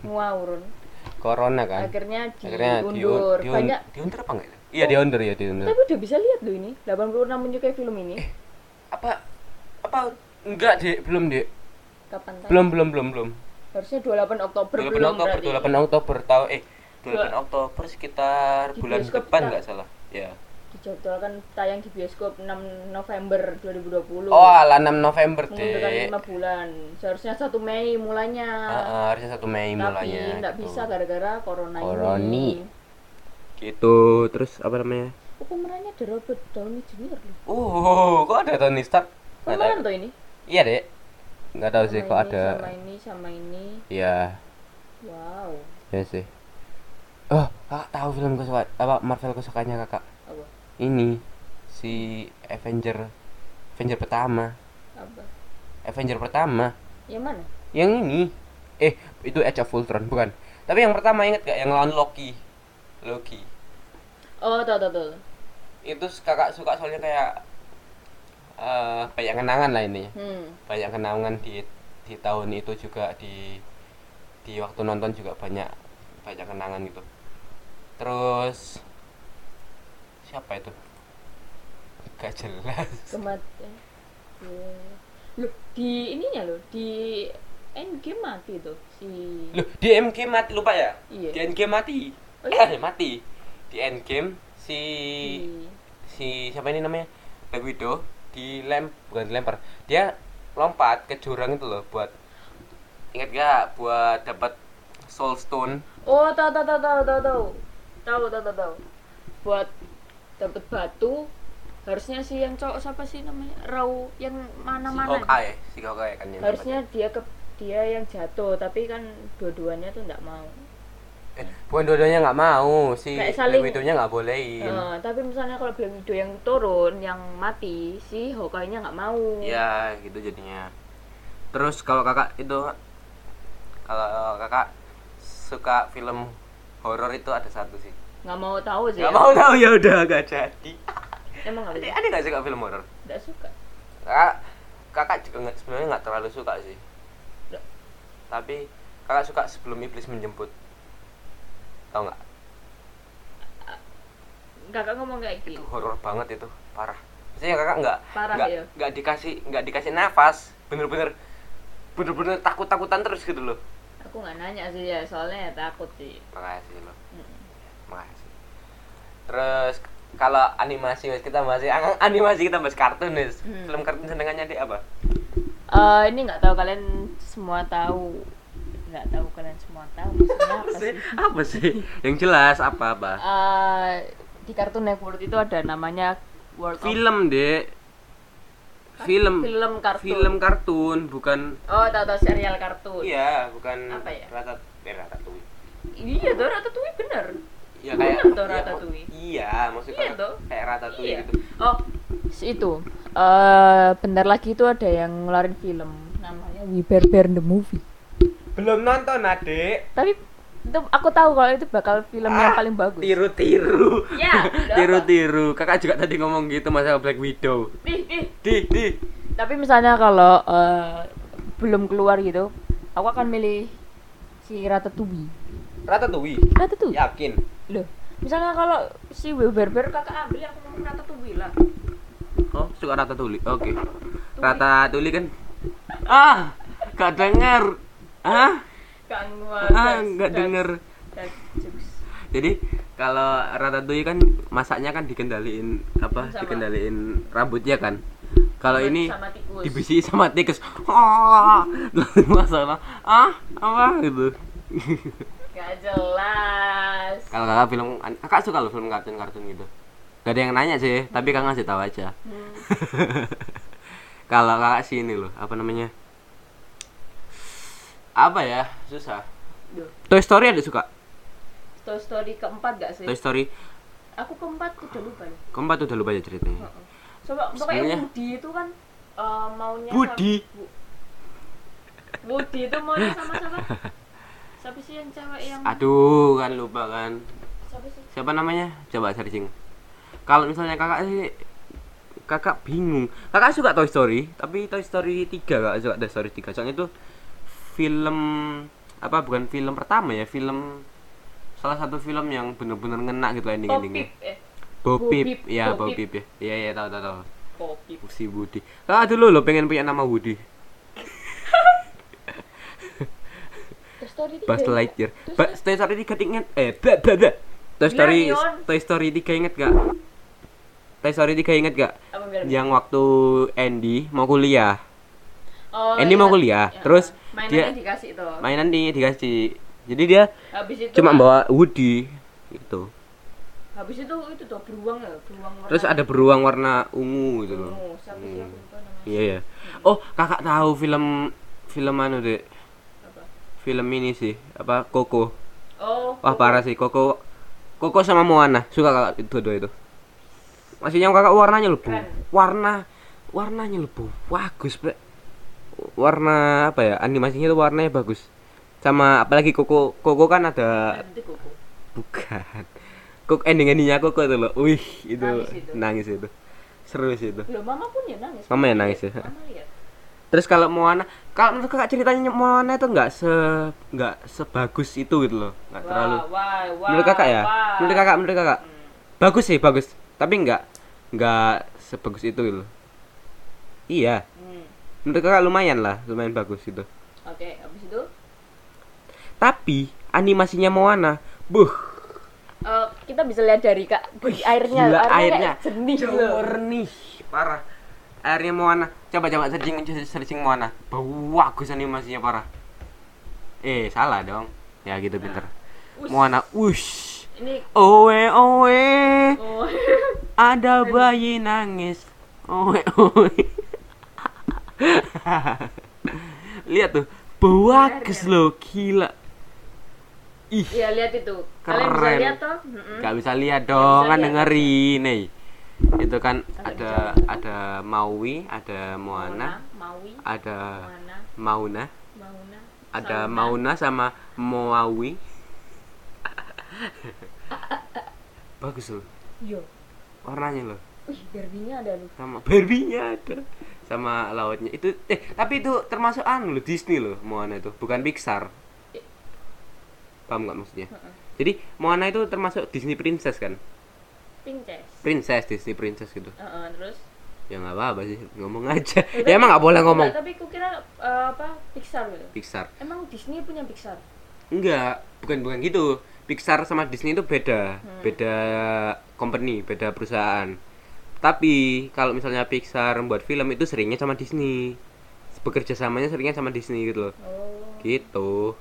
ngawurun. Corona kan Akhirnya akhirnya diundur. diun- Banyak diundur apa enggak iya diundur ya diundur tapi udah bisa lihat loh ini 86 menyukai film ini. Eh. apa apa enggak dek belum dek Kapan tayang? belum belum belum belum Harusnya 28 Oktober 28 belum Oktober berarti. 28 Oktober tahu eh 28 Dua- Oktober sekitar Di bulan depan nggak salah ya Dijadwalkan tayang di bioskop 6 November 2020. oh ala 6 November Mengundurkan dek 5 bulan. Seharusnya 1 Mei mulainya. Ah, ah, harusnya satu Mei Tapi mulainya nggak gitu. bisa gara-gara corona Coroni. ini. gitu terus apa namanya Oh, pemerannya ada Robert Downey Jr. Oh, kok ada Tony Stark? Pemeran tuh ini. Iya dek. Nggak tahu sih Sama kok ini, ada. Sama ini, sama ini. Iya, Wow. ya sih. Oh, kakak tahu film kesukaan apa Marvel kesukaannya kakak? Ini si Avenger Avenger pertama. Apa? Avenger pertama. Yang mana? Yang ini. Eh, itu Age of Ultron bukan. Tapi yang pertama inget gak yang lawan Loki? Loki. Oh, tahu tahu tahu. Itu kakak suka soalnya kayak eh banyak kenangan lah ini. Hmm. banyak kenangan di di tahun itu juga di di waktu nonton juga banyak banyak kenangan gitu terus siapa itu gak jelas kematian loh di ininya loh di endgame mati tuh si Loh, di MG mati lupa ya? Iya. Di MG mati. Oh, iya? Eh, mati. Di Endgame si di- si siapa ini namanya? Black Widow dilem bukan dilempar. Dia lompat ke jurang itu loh buat ingat gak buat dapat soul stone. oh tahu tahu tahu tahu tahu tahu tahu tahu tahu buat dapet batu harusnya si yang cowok siapa sih namanya Rau yang mana si mana Hawkeye, si Hawkeye kan yang harusnya dia ke dia yang jatuh tapi kan dua-duanya tuh nggak mau dapat. eh, bukan dua-duanya nggak mau, si Black nggak bolehin. Eh, tapi misalnya kalau Black Widow yang turun yang mati si Hawkeye-nya nggak mau Ya, gitu jadinya. Terus kalau kakak itu kalau kakak suka film horor itu ada satu sih. Nggak mau tahu sih Gak mau tahu ya udah gak jadi. emang nggak Ada ada nggak suka film horor? nggak suka Kakak kakak juga nggak sebenarnya nggak terlalu suka sih. Nggak. Tapi kakak suka sebelum iblis menjemput. Tahu nggak? kakak ngomong kayak Itu gitu horor banget itu, parah. Maksudnya kakak nggak Parah, nggak ya? nggak dikasih nggak dikasih nafas, bener-bener bener-bener takut-takutan terus gitu loh. aku nggak nanya sih ya soalnya ya takut sih Makasih loh. Terus kalau animasi kita masih animasi kita bahas kartun wes. Hmm. Film kartun senengannya di apa? Eh, ini nggak tahu kalian semua tahu nggak tahu kalian semua tahu maksudnya apa sih Apa sih? Yang jelas apa apa? Eh, di Cartoon Network itu ada namanya World of Film, Dek. Film. film kartun Film kartun, bukan oh tahu tahu serial kartun Iya, bukan Apa ya? Rata eh, Ratatouille. iya tuh Ratatouille bener Iya Bener kayak tuh iya, Ratatouille. Iya, maksudnya Iya kayak, Ratatouille Iya. gitu. oh si itu eh bentar lagi itu ada yang ngeluarin film namanya We Bear Bear the Movie Belum nonton, Adek. tapi itu aku tahu kalau itu bakal film yang paling bagus Ah, Tiru-tiru. Ya, Tiru-tiru. Kakak juga tadi ngomong gitu masalah Black Widow. ih ih Di, di. tapi misalnya kalau eh, belum keluar gitu aku akan milih si Ratatouille Ratatouille. Ratatouille Yakin. loh misalnya kalau si We Bear Bear kakak ambil aku ngomong Ratatouille lah Oh, suka Ratatouille. Oke. Ratatouille kan Ah, gak denger. Ah, Kang ah, gak denger. Jadi kalau Ratatouille kan masaknya kan dikendaliin apa? Sama. Dikendaliin rambutnya kan. Kalau ini dibisi sama tikus. Ah, masalah. Ah, apa gitu. gak jelas Kalau kakak film, kakak suka loh film kartun-kartun gitu. Gak ada yang nanya sih, tapi kakak ngasih tahu aja. Hmm. Kalau kakak sini loh, apa namanya? Apa ya? Susah. Duh, Toy Story ada suka? Toy Story keempat gak sih? Toy Story Aku keempat udah lupa nih. keempat udah lupa ya ceritanya. Heeh. Coba pokoknya Woody itu kan eh, maunya Woody? sama- Bu- Woody itu maunya sama sama siapa sih yang cewek yang Aduh, kan lupa kan. siapa sih? Siapa namanya? Coba searching. Kalau misalnya kakak sih kakak bingung. Kakak suka Toy Story, tapi Toy Story 3 kakak suka Toy Story 3. Soalnya itu film apa bukan film pertama ya, film salah satu film yang bener-bener ngena gitu ending endingnya. Eh Bopip, Bopip, ya Bopip. Bopip ya. Iya iya tahu tahu tahu. Popip. Si Woody. Kakak dulu lo pengen punya nama tiga Buzz? Lightyear. Ba Toy Story 3 inget eh ba, ba, ba. Toy Story. Toy Story 3 inget gak? Toy Story 3 inget gak? Yang waktu Andy mau kuliah. Oh, Andy iya. mau kuliah, Ya. terus mainannya dia- dikasih tuh. Mainan nih dikasih. Jadi dia Habis itu cuma bawa Woody gitu. Habis itu itu tuh beruang ya, beruang warna Terus ada beruang warna ungu gitu loh. ungu. Siapa sih aku lupa namanya. Iya ya. Oh, kakak tahu film film anu deh. Apa? Film ini sih, apa Coco. Oh. Wah parah sih Coco. Coco sama Moana suka kakak itu dua itu. Maksudnya kakak warnanya Keren. warna warnanya lebih bagus, Bre. Warna apa ya? Animasinya itu warnanya bagus. Sama apalagi Coco Coco kan ada kuku. bukan. Coco ending endingnya Coco itu loh. Wih, itu Nangis itu. nangis itu. Seru sih itu. Loh, mama pun ya nangis. Mama ya nangis ya? Mama terus kalau Moana kalau menurut kakak ceritanya Moana itu nggak se nggak sebagus itu gitu loh nggak terlalu wah, wah, menurut kakak ya wah. menurut kakak menurut kakak Hmm. bagus sih bagus tapi nggak nggak sebagus itu gitu loh. iya Hmm. menurut kakak lumayan lah lumayan bagus gitu oke habis itu tapi animasinya Moana buh eh, kita bisa lihat dari kak dari airnya. gila airnya, airnya. jernih loh. jernih parah. Airnya Moana. Coba coba searching searching Moana. Bagus animasinya parah. Eh salah dong. Ya gitu pinter. Ush. Moana ush. Ini owe owe oh. Ada bayi nangis. Owe owe lihat tuh. Bagus loh gila ih Iya lihat itu. Kalian bisa Keren. lihat toh? Mm-mm. Gak bisa lihat dong, bisa kan lihat. dengerin nih. Itu kan Agak ada ada Maui, ada Moana, Maui, ada Moana, Mauna, Mauna, ada Sauna. Mauna sama Moawi. Bagus loh, Yo. warnanya loh. Wih, Barbie-nya ada lu. Sama Barbie-nya ada. Sama lautnya. Itu eh tapi itu termasuk anu loh Disney loh Moana itu, bukan Pixar. Paham nggak maksudnya? Heeh. Jadi Moana itu termasuk Disney Princess kan? Princess. Princess, Disney Princess gitu. Heeh, terus ya nggak apa-apa sih ngomong aja ya emang nggak boleh ngomong Enggak, tapi kukira eh, apa Pixar gitu. Pixar Emang Disney punya Pixar? enggak bukan bukan gitu Pixar sama Disney itu beda beda company beda perusahaan tapi kalau misalnya Pixar membuat film itu seringnya sama Disney bekerja samanya seringnya sama Disney gitu loh Oh. gitu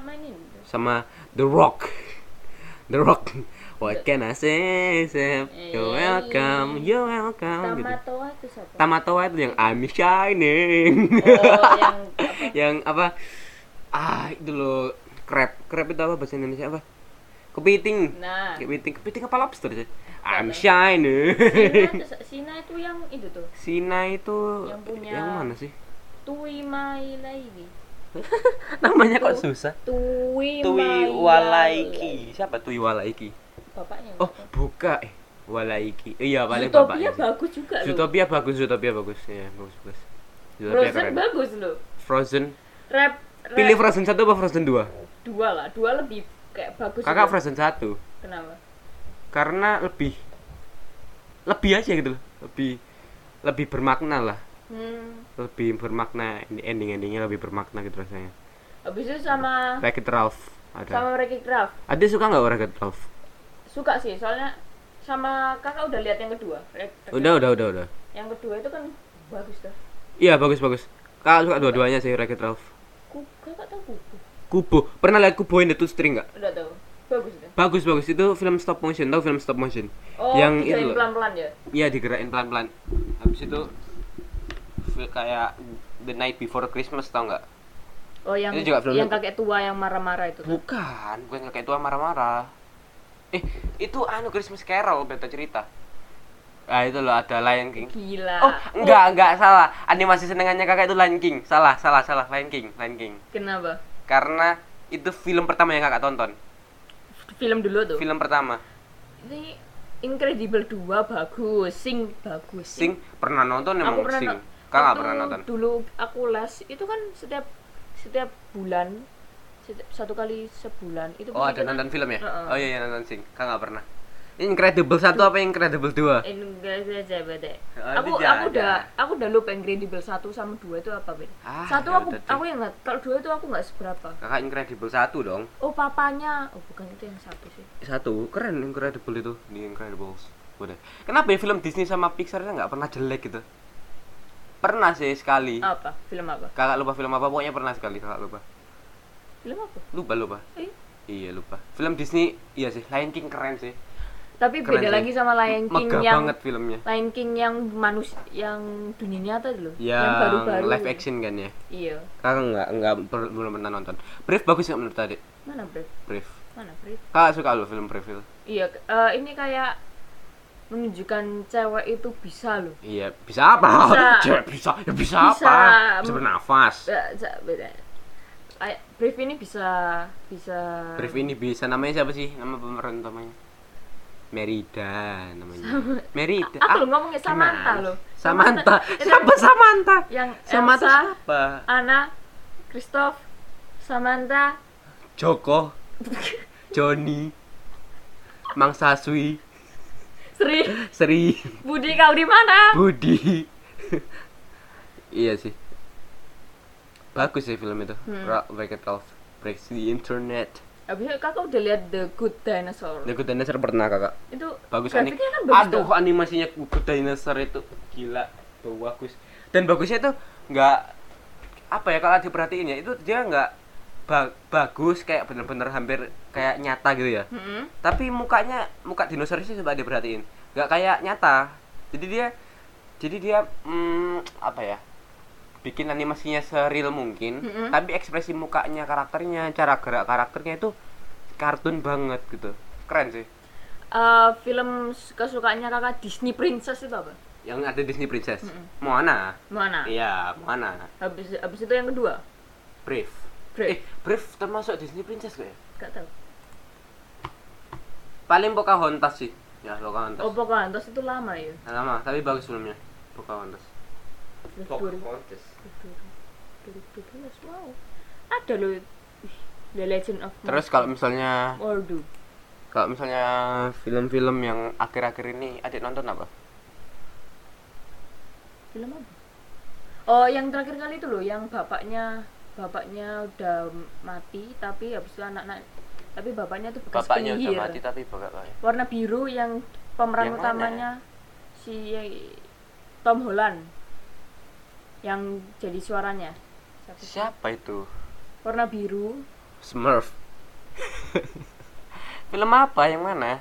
mainin. Sama The Rock. The Rock. What can I say? Sam? you're welcome you're welcome gitu. Tamatoa itu siapa? Tamatoa itu yang I'm shining. Oh, yang apa? yang apa? Ah itu loh. Crab. Crab itu apa? Bahasa Indonesia apa? Kepiting. Nah, kepiting. Kepiting apa lobster sih? I'm shining. Sina, Sina itu yang itu tuh. Sina itu Yang punya- yang mana sih? Tui Mai Laiki. namanya kok susah? Tui, Tui Walaiki siapa Tui Walaiki Bapaknya. oh buka. Eh Walaiki. Iya paling Zootopia bapaknya bagus juga loh. Zootopia bagus Zootopia bagus. Ya bagus bagus. Zootopia Frozen keren. bagus loh. Frozen? Rap, rap. Pilih Frozen satu apa Frozen dua? Dua lah, dua lebih kayak bagus. kakak juga. Frozen satu. Kenapa? karena lebih lebih aja gitu loh. Lebih lebih bermakna lah. Hmm. Lebih bermakna ending endingnya lebih bermakna gitu rasanya Habis itu sama Wreck-It Ralph ada sama Wreck-It Ralph. ada suka nggak Wreck-It Ralph Suka sih, soalnya sama kakak udah lihat yang kedua. Wreck- udah udah udah udah Yang kedua itu kan bagus dah. iya bagus bagus kakak suka dua-duanya sih Wreck-It Ralph kakak tahu kuku. Kubo pernah lihat Kubo in the Two String nggak Udah tahu. Bagus dah. bagus bagus itu film stop motion tahu film stop motion Oh, yang itu loh pelan-pelan ya. iya digerakin pelan-pelan habis itu kayak The Night Before Christmas tau nggak Oh, yang Itu juga filmnya- yang kakek tua yang marah-marah itu. kan? Bukan, bukan kayak tua marah-marah. Eh, itu anu Christmas Carol beta cerita. Ah itu loh ada Lion King. Gila. Oh, enggak, enggak salah. Animasi senengannya kakak itu Lion King. Salah, salah, salah. Lion King, Lion King. Kenapa? Karena itu film pertama yang kakak tonton. Film dulu tuh. Film pertama. Ini Incredible 2 bagus, Sing bagus. Sing pernah nonton emang aku pernah Sing. no- Kakak nggak pernah nonton. Dulu aku les itu kan setiap setiap bulan setiap, satu kali sebulan itu Oh, ada nonton film ya? Heeh. Oh iya, iya nonton Sing. Kakak nggak pernah. Incredible satu apa Incredible 2? Incredible beda. Oh, Aku aku udah aku udah lupa Incredible 1 sama 2 itu apa, Ben? Ah, satu ya aku deh. aku yang nggak kalau dua itu aku nggak seberapa. Kakak Incredible satu dong. Oh, papanya. Oh, bukan itu yang satu sih. satu keren Incredible itu di Incredibles udah kenapa ya film Disney sama Pixar nggak pernah jelek gitu pernah sih sekali. Apa? Film apa? kakak lupa film apa? Pokoknya pernah sekali kakak lupa. Film apa? lupa lupa. Eh, iya lupa. Film Disney iya sih. Lion King keren sih. Tapi Keren beda sih. lagi sama Lion King megah yang banget filmnya. Lion King yang manus yang dunia nyata dulu yang, baru-baru live action kan ya? Iya. Kakak nggak nggak per- belum pernah nonton. Brave bagus nggak menurut tadi mana Brave Brave mana Brave kakak suka lo film itu. Iya eh, ini kayak menunjukkan cewek itu bisa loh. Iya bisa apa? Bisa. Cewek bisa ya bisa, Bisa. apa? Bisa bernafas. Beda- beda- Brave ini bisa bisa. Brave ini bisa namanya siapa sih? Nama pemeran utamanya? Merida namanya. Merida. Aku Ah, lo ngomongnya Samantha loh. Samantha. Siapa Samantha? Yang Samantha Elsa, siapa? Anna, Christoph, Samantha, Joko Joni Mang Saswi Sri, Sri. Budi kau di mana? Budi. Iya sih. Bagus sih film itu. Hmm. Rock Wreck-It Ralph Breaks the Internet. Habis itu kakak udah lihat The Good Dinosaur. The Good Dinosaur pernah kakak. Itu bagus kan bagus aduh tuh. animasinya Good Dinosaur itu gila. Bagus. Dan bagusnya itu nggak apa ya kalau diperhatiin ya itu dia nggak ba- bagus kayak bener-bener hampir kayak nyata gitu ya Mm-mm. tapi mukanya muka dinosaurus sih coba diperhatiin nggak kayak nyata jadi dia jadi dia hmm, apa ya bikin animasinya seril mungkin Mm-mm. tapi ekspresi mukanya karakternya cara gerak karakternya itu kartun banget gitu keren sih Eh, film kesukaannya kakak Disney Princess itu apa? yang ada Disney Princess Mm-mm. Moana Mana? iya Moana Habis habis itu yang kedua. Brave Brave. eh Brave termasuk Disney Princess gak ya Gak tahu. paling Pocahontas sih ya Pocahontas Oh Pocahontas itu lama ya. Nah, lama tapi bagus filmnya Pocahontas 2000 Pocahontas 2012 wow. Ada loh The Legend of terus kalau misalnya Mordu. Kalau misalnya film-film yang akhir-akhir ini adik nonton apa? Film apa? Oh, yang terakhir kali itu loh, yang bapaknya bapaknya udah mati tapi habis itu anak-anak tapi bapaknya tuh bekas Bapaknya penyihir. udah mati tapi bapak lain. Warna biru yang pemeran Yang mana? utamanya si Tom Holland yang jadi suaranya. Siapa? Siapa itu? Warna biru. Smurf. film apa? Yang mana?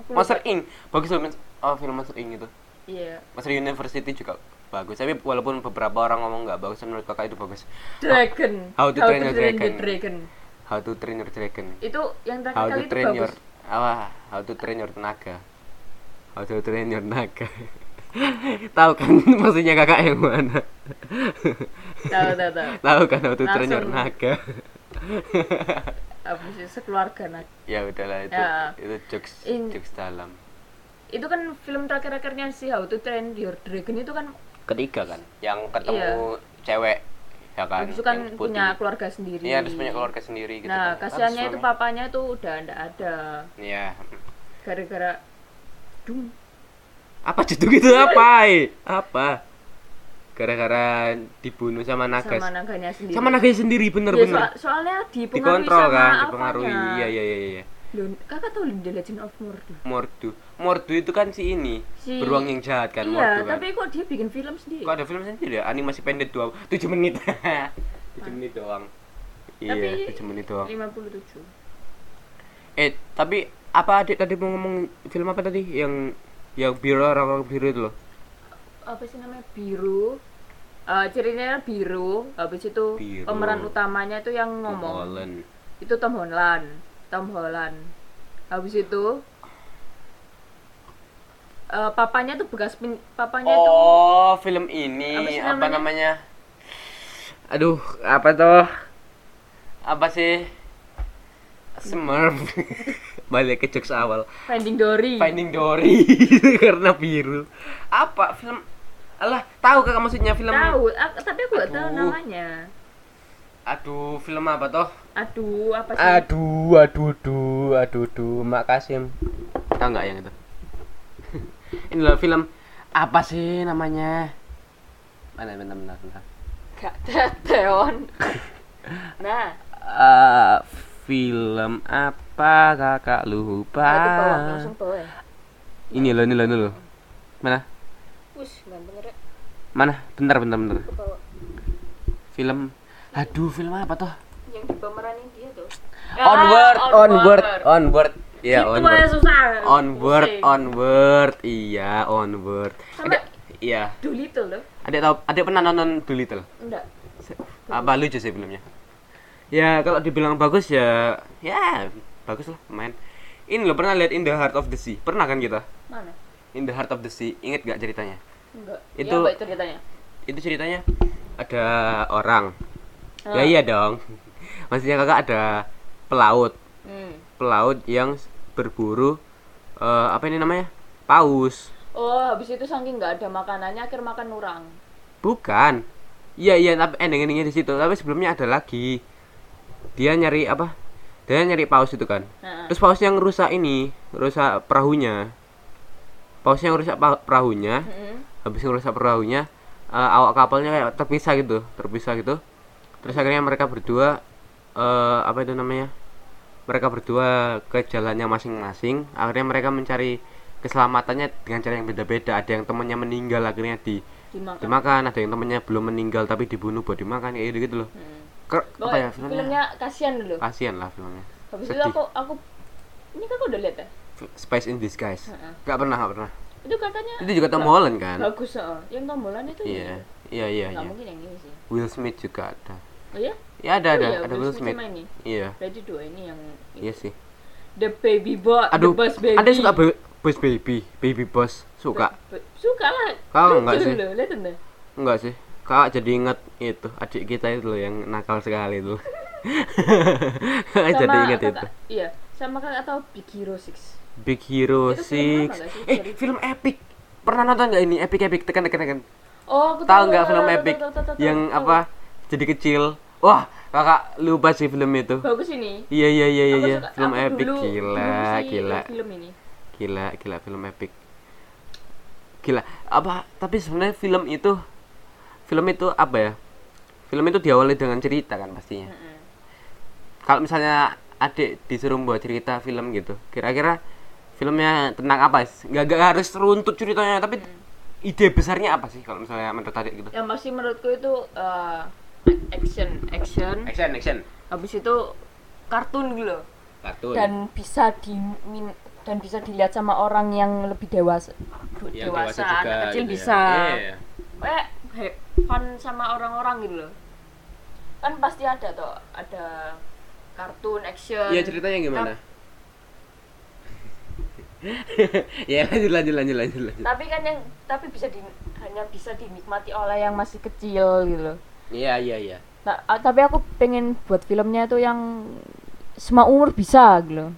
Aku Monster. Inc. Bagus loh. Oh, film Monster Inc itu. Iya. Monster University juga bagus. Tapi walaupun beberapa orang ngomong nggak bagus, menurut kakak itu bagus. Dragon. How to Train Your the Dragon. Dragon. How to Train Your Dragon. Itu yang terakhir How kali to itu Train bagus. Your apa? How to Train Your Naga. How to Train Your Naga. Tahu kan maksudnya kakak yang mana? Tahu tahu tahu. Tahu kan How to Train Your Langsung. Naga. Habis itu sekeluarga nak. ya udahlah itu Ya. itu jokes In- jokes dalam. Itu kan film terakhir-akhirnya si How to Train Your Dragon itu kan Ketiga kan, yang ketemu cewek ya kan. habis itu kan punya keluarga sendiri. Iya, terus punya keluarga sendiri gitu. Nah, kan. kasihannya itu papanya itu udah ndak ada Iya. gara-gara dung Apa judul gitu apa? eh? Apa? Gara-gara dibunuh sama naga. sama naganya sendiri. Sama naganya sendiri Ya, bener-bener. soal- soalnya dipengaruhi Dikontrol sama kan, dipengaruhi. Iya, iya, iya, iya. Kakak tahu The Legend of Mordu? Mordu. Mordu itu kan si ini, Si- beruang yang jahat kan iya, Mordu kan. tapi kok dia bikin film sendiri? Kok ada film sendiri ya? Animasi pendek dua, 7 menit. 7 menit doang. Iya, Tapi- 7 menit doang. 57. Eh, tapi apa adik tadi mau ngomong film apa tadi? Yang yang biru orang-orang biru itu loh. Apa sih namanya? Biru. Eh ceritanya biru, habis itu Biru. pemeran utamanya itu yang ngomong. Holland. Itu Tom Holland. Tom Holland. Habis itu eh, papanya tuh bekas pin, papanya tuh Oh, film ini Apa sih apa namanya? namanya? Aduh, apa tuh? Apa sih? Smurf. Balik ke jokes awal. Finding Dory. Finding Dory karena biru. Apa film? Alah, tahu kakak maksudnya film? Tahu, tapi aku gak tahu namanya. Aduh, film apa toh? Aduh, apa sih? Aduh, aduh, aduh, aduh, aduh, Mak Kasim. Tahu nggak yang itu? Ini loh film apa sih namanya? Mana bentar, bentar, bentar. Gak teteon. nah, Eh, film apa kakak lupa? itu bawa langsung bawa ya. Ini loh, ini loh, ini loh. Mana? Wus, ganteng rek. Mana? Bentar, bentar, bentar. Film. Aduh, film apa toh? Yang dipemeranin dia tuh. Onward, Ah, onward, onward. Iya, Itu aja onward. susah. Onward, Pusing. onward. Iya, onward. Sama- Adek, iya. Doolittle loh. Adek tahu, adek pernah nonton Doolittle? Enggak. Apa lucu sih filmnya? Ya, kalau dibilang bagus ya, ya bagus lah, main. Ini lo pernah lihat In the Heart of the Sea? Pernah kan kita? Mana? In the Heart of the Sea, inget gak ceritanya? Enggak. Itu- Ya, apa itu ceritanya? Itu ceritanya ada orang. Ah. Ya iya dong. Maksudnya kakak ada pelaut, Hmm. pelaut yang berburu eh, apa ini namanya paus Oh, habis itu saking nggak ada makanannya akhir makan nurang. bukan iya iya tapi ending endingnya di situ tapi sebelumnya ada lagi dia nyari apa dia nyari paus itu kan Heeh. terus paus yang rusak ini rusak perahunya paus yang rusak perahunya Heeh. habis ngerusak perahunya eh, awak kapalnya kayak terpisah gitu terpisah gitu terus akhirnya mereka berdua eh, apa itu namanya mereka berdua ke jalannya masing-masing akhirnya mereka mencari keselamatannya dengan cara yang beda-beda ada yang temannya meninggal akhirnya di Dimakan. dimakan ada yang temannya belum meninggal tapi dibunuh buat dimakan kayak gitu gitu loh Heeh. Ker- apa ya filmnya filmnya kasihan dulu. kasian lah filmnya Habis itu sedih. aku aku ini kakak udah lihat ya? Spice in Disguise Heeh. nggak pernah nggak pernah Itu katanya itu juga Tom Holland kan bagus heeh. Yang tombolan itu iya iya iya iya mungkin yang ini sih. Will Smith juga ada Oh iya? ya ada Oh ada. iya, ada Will Smith. Sama ini. iya. Berarti dua ini yang iya sih. The Baby Boy, aduh The Boss Baby. ada suka Bo- Boss Baby Baby Boss. Suka? Suka lah. Kau enggak sih? loh, lihat anda. enggak sih. Kak jadi inget itu adik kita itu loh yang nakal sekali itu. Jadi inget itu. Iya, sama kakak tahu Big Hero 6. Big Hero Itu film 6 apa nggak sih? eh Dari- film epic. Pernah nonton nggak ini? Epic epic. Tekan tekan tekan. Oh, aku tahu nggak film epic yang apa jadi kecil. Wah kakak lupa sih film itu. Bagus ini. iya iya iya iya iya. suka- film epic. dulu- gila dulu gila. Film ini. gila gila film epic. Gila. Apa tapi sebenarnya film itu film itu apa ya? Film itu diawali dengan cerita kan pastinya. Heeh. kalau misalnya adik disuruh buat cerita film gitu kira-kira filmnya tentang apa? Sih nggak nggak harus runtut ceritanya tapi ide besarnya apa sih kalau misalnya menurut adik gitu? Yang masih menurutku itu eh, action, action. action action Habis itu kartun gitu loh. kartun Dan bisa di dan bisa dilihat sama orang yang lebih dewasa. Yang dewasa, dewasa juga anak kecil gitu ya. bisa. Iya. Eh, he- fun sama orang-orang gitu loh. Kan pasti ada tuh, ada kartun action. Iya ceritanya gimana? ya lanjut lanjut lanjut lanjut lanjut. tapi kan yang tapi bisa di, hanya bisa dinikmati oleh yang masih kecil gitu loh Iya iya iya. nah, ah, tapi aku pengen buat filmnya tuh yang semua umur bisa gitu loh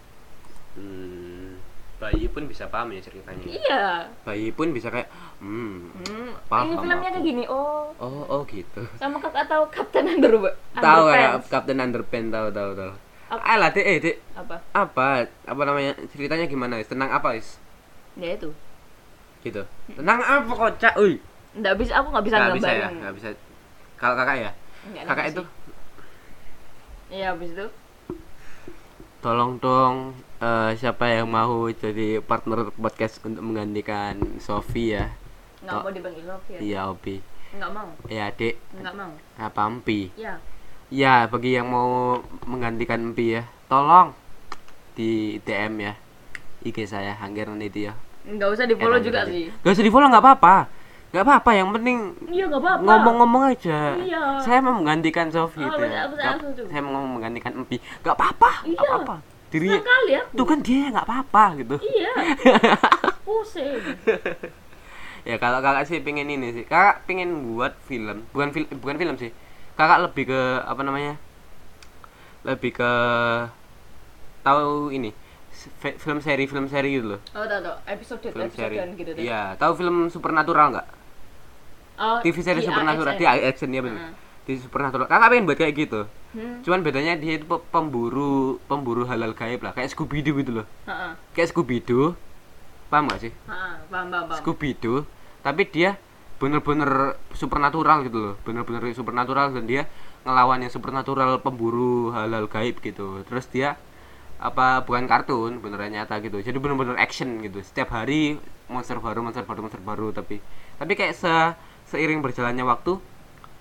Hmm, bayi pun bisa paham ya ceritanya. iya Bayi pun bisa kayak hmm. hmm, Paham ini filmnya aku. kayak gini oh Oh oh gitu. sama kakak tahu Captain Under Tahu kan Underpants. Captain Underpants tahu tahu tahu. Ap- Alah dek eh dek apa apa apa namanya ceritanya gimana Is? tentang apa is ya itu gitu tentang apa kocak uy nggak bisa aku nggak bisa nggak bisa ya nggak bisa kalau kakak ya? Nggak kakak itu? Iya habis itu? Tolong dong eh, siapa yang mau jadi partner podcast untuk menggantikan Sofi ya? Nggak Oh. mau dipanggil Sofi ya? Iya Opi. Nggak mau? Ya dek nggak mau? Apa Empi? Ya ya bagi yang mau menggantikan Empi ya tolong di DM ya IG saya Hanggeran itu ya nggak usah di follow Eh, juga nanti. sih. Gak usah di follow nggak apa-apa nggak apa-apa yang penting iya ngomong-ngomong aja. Iya. saya mau menggantikan Sofi Oh, itu ya. saya mau menggantikan Empi. Nggak apa-apa Iya. apa-apa. Dirinya sekali ya. Tuh kan dia nggak apa-apa gitu. Iya. Pusing. Ya kalau kakak sih pengen ini sih. Kakak pengen buat film. Bukan film bukan film sih. Kakak lebih ke apa namanya lebih ke tahu ini film seri film seri gitu loh. Oh tau episode film episode seri gitu deh iya tahu film supernatural nggak oh, TV seri di supernatural. di action ya bener. Heeh. di supernatural. Kakak pengen buat kayak gitu? Hmm. cuman bedanya dia itu pe- pemburu pemburu halal gaib lah. Kayak Scooby Doo gitu loh. Heeh. kayak Scooby Doo paham gak sih? Heeh, paham paham paham. Scooby Doo tapi dia bener-bener supernatural gitu loh. Bener-bener supernatural dan dia ngelawan yang supernatural pemburu halal gaib gitu. Terus dia apa bukan kartun beneran nyata gitu. Jadi bener-bener action gitu. Setiap hari monster baru monster baru monster baru tapi tapi kayak se seiring berjalannya waktu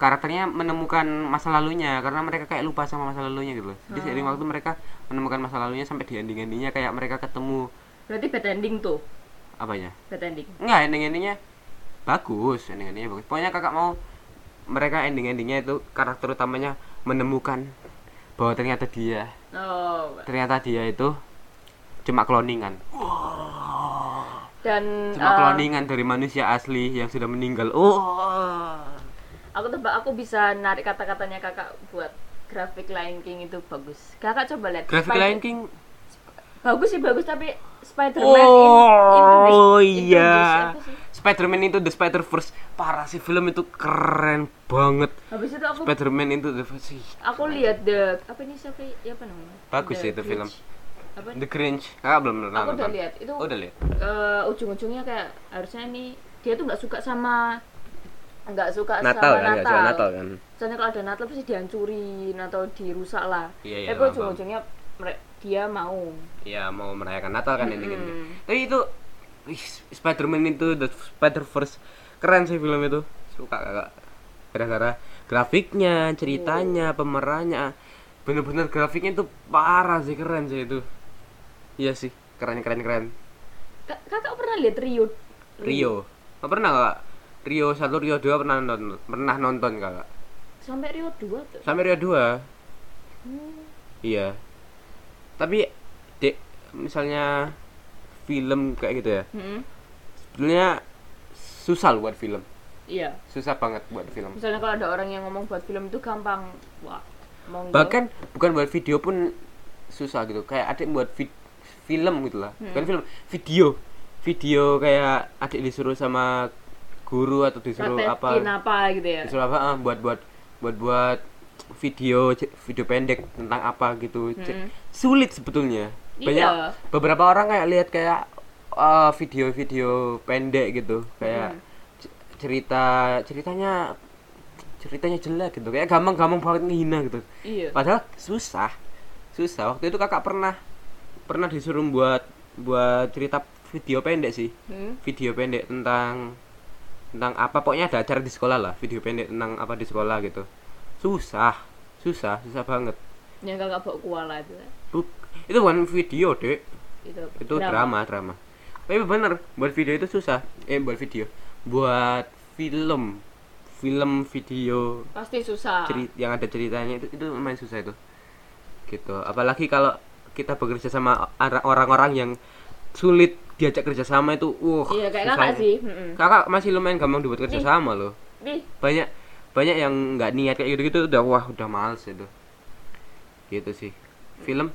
karakternya menemukan masa lalunya. Karena mereka kayak lupa sama masa lalunya gitu loh. Jadi seiring waktu mereka menemukan masa lalunya sampai di ending endingnya kayak mereka ketemu. Berarti bad ending tuh? Apanya? Bad ending. Enggak, ending-endingnya bagus, ending-endingnya bagus. Pokoknya kakak mau mereka ending-endingnya itu karakter utamanya menemukan bahwa ternyata dia, oh. Ternyata dia itu cuma cloningan, dan cuma eh, cloningan dari manusia asli yang sudah meninggal. Oh, aku tebak aku bisa narik kata-katanya kakak buat grafik Lion King itu bagus kakak coba lihat grafik Spider- Lion King bagus sih bagus tapi Spider-Man in- Oh the- Into iya. the- apa sih? Spider-Man itu The Spider-Verse parah sih film itu keren banget. habis itu aku Spider-Man itu The sih. aku lihat the apa ini siapa ya apa namanya Bagus The sih itu film. Apa The Grinch. Ah belum pernah aku udah lihat itu Oh, udah lihat. eh, ujung-ujungnya kayak harusnya ini dia tuh nggak suka sama nggak suka Natal sama kan, Natal. suka Natal kan. Soalnya kalau ada Natal pasti dihancurin atau dirusak lah. Iya, iya, Tapi ujung-ujungnya dia mau. Ya mau merayakan Natal kan ini Mm-mm. Tapi itu Spider-Man itu The Spider-Verse keren sih film itu. Suka kakak. Gara-gara grafiknya, ceritanya, pemerannya. Bener-bener grafiknya itu parah sih keren sih itu. Iya sih, keren keren keren. Ka- Kakak pernah lihat Rio? Rio. Nggak pernah kak? Rio 1, Rio 2 pernah nonton, pernah nonton kakak. Sampai Rio 2 tuh. Sampai Rio 2. Hmm. Iya. Tapi dek misalnya film kayak gitu ya. Hmm. Sebenarnya susah loh buat film. Iya. Susah banget buat film. Misalnya kalau ada orang yang ngomong buat film itu gampang. Wah. Monggo. Bahkan bukan buat video pun susah gitu. Kayak adik buat vid- film gitu lah. Bukan film, video. Video kayak adik disuruh sama guru atau disuruh apa? Praktekin apa gitu ya. disuruh apa ah, buat buat buat buat video video pendek tentang apa gitu Mm-mm. sulit sebetulnya banyak Iya. beberapa orang kayak lihat kayak ah, video-video pendek gitu kayak Mm. c- cerita ceritanya ceritanya jelek gitu kayak gampang-gampang banget ngehina gitu Iya. padahal susah susah waktu itu kakak pernah pernah disuruh buat buat cerita video pendek sih. Hmm. video pendek tentang tentang apa. Pokoknya ada acara di sekolah lah video pendek tentang apa di sekolah gitu. Susah susah susah banget. Yang kakak bawa kuala itu. Buk, itu bukan video dek. Itu, itu drama. drama tapi bener buat video itu susah. Eh buat video. Buat film. Film video. Pasti susah. ceri yang ada ceritanya itu itu lumayan susah itu. Gitu. Apalagi kalau kita bekerja sama orang-orang yang sulit diajak kerja sama itu uh Iya kayak kakak sih. Mm-mm. kakak masih lumayan gampang dibuat kerja sama loh Nih, banyak banyak yang nggak niat kayak gitu gitu udah wah udah males itu gitu sih film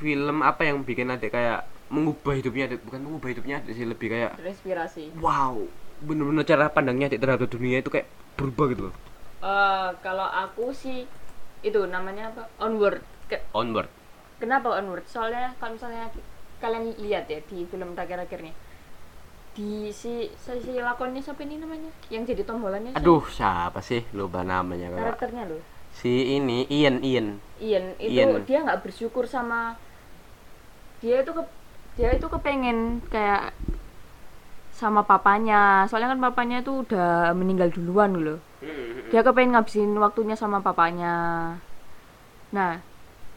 film apa yang bikin adik kayak mengubah hidupnya adik bukan mengubah hidupnya adik sih lebih kayak terinspirasi. wow bener-bener cara pandangnya adik terhadap dunia itu kayak berubah gitu loh Eh, kalau aku sih itu namanya apa? Onward. Ke- onward kenapa onward? Soalnya kalau misalnya kalian lihat ya di film terakhir-akhir nih di si si, si lakonnya siapa ini namanya? Yang jadi tombolannya siapa? aduh siapa sih? Lupa namanya kakak karakternya loh. Si ini Ian Ian. Ian itu Ian. dia nggak bersyukur sama dia itu ke dia itu kepengen kayak sama papanya. Soalnya kan papanya itu udah meninggal duluan loh. Dia kepengen ngabisin waktunya sama papanya. Nah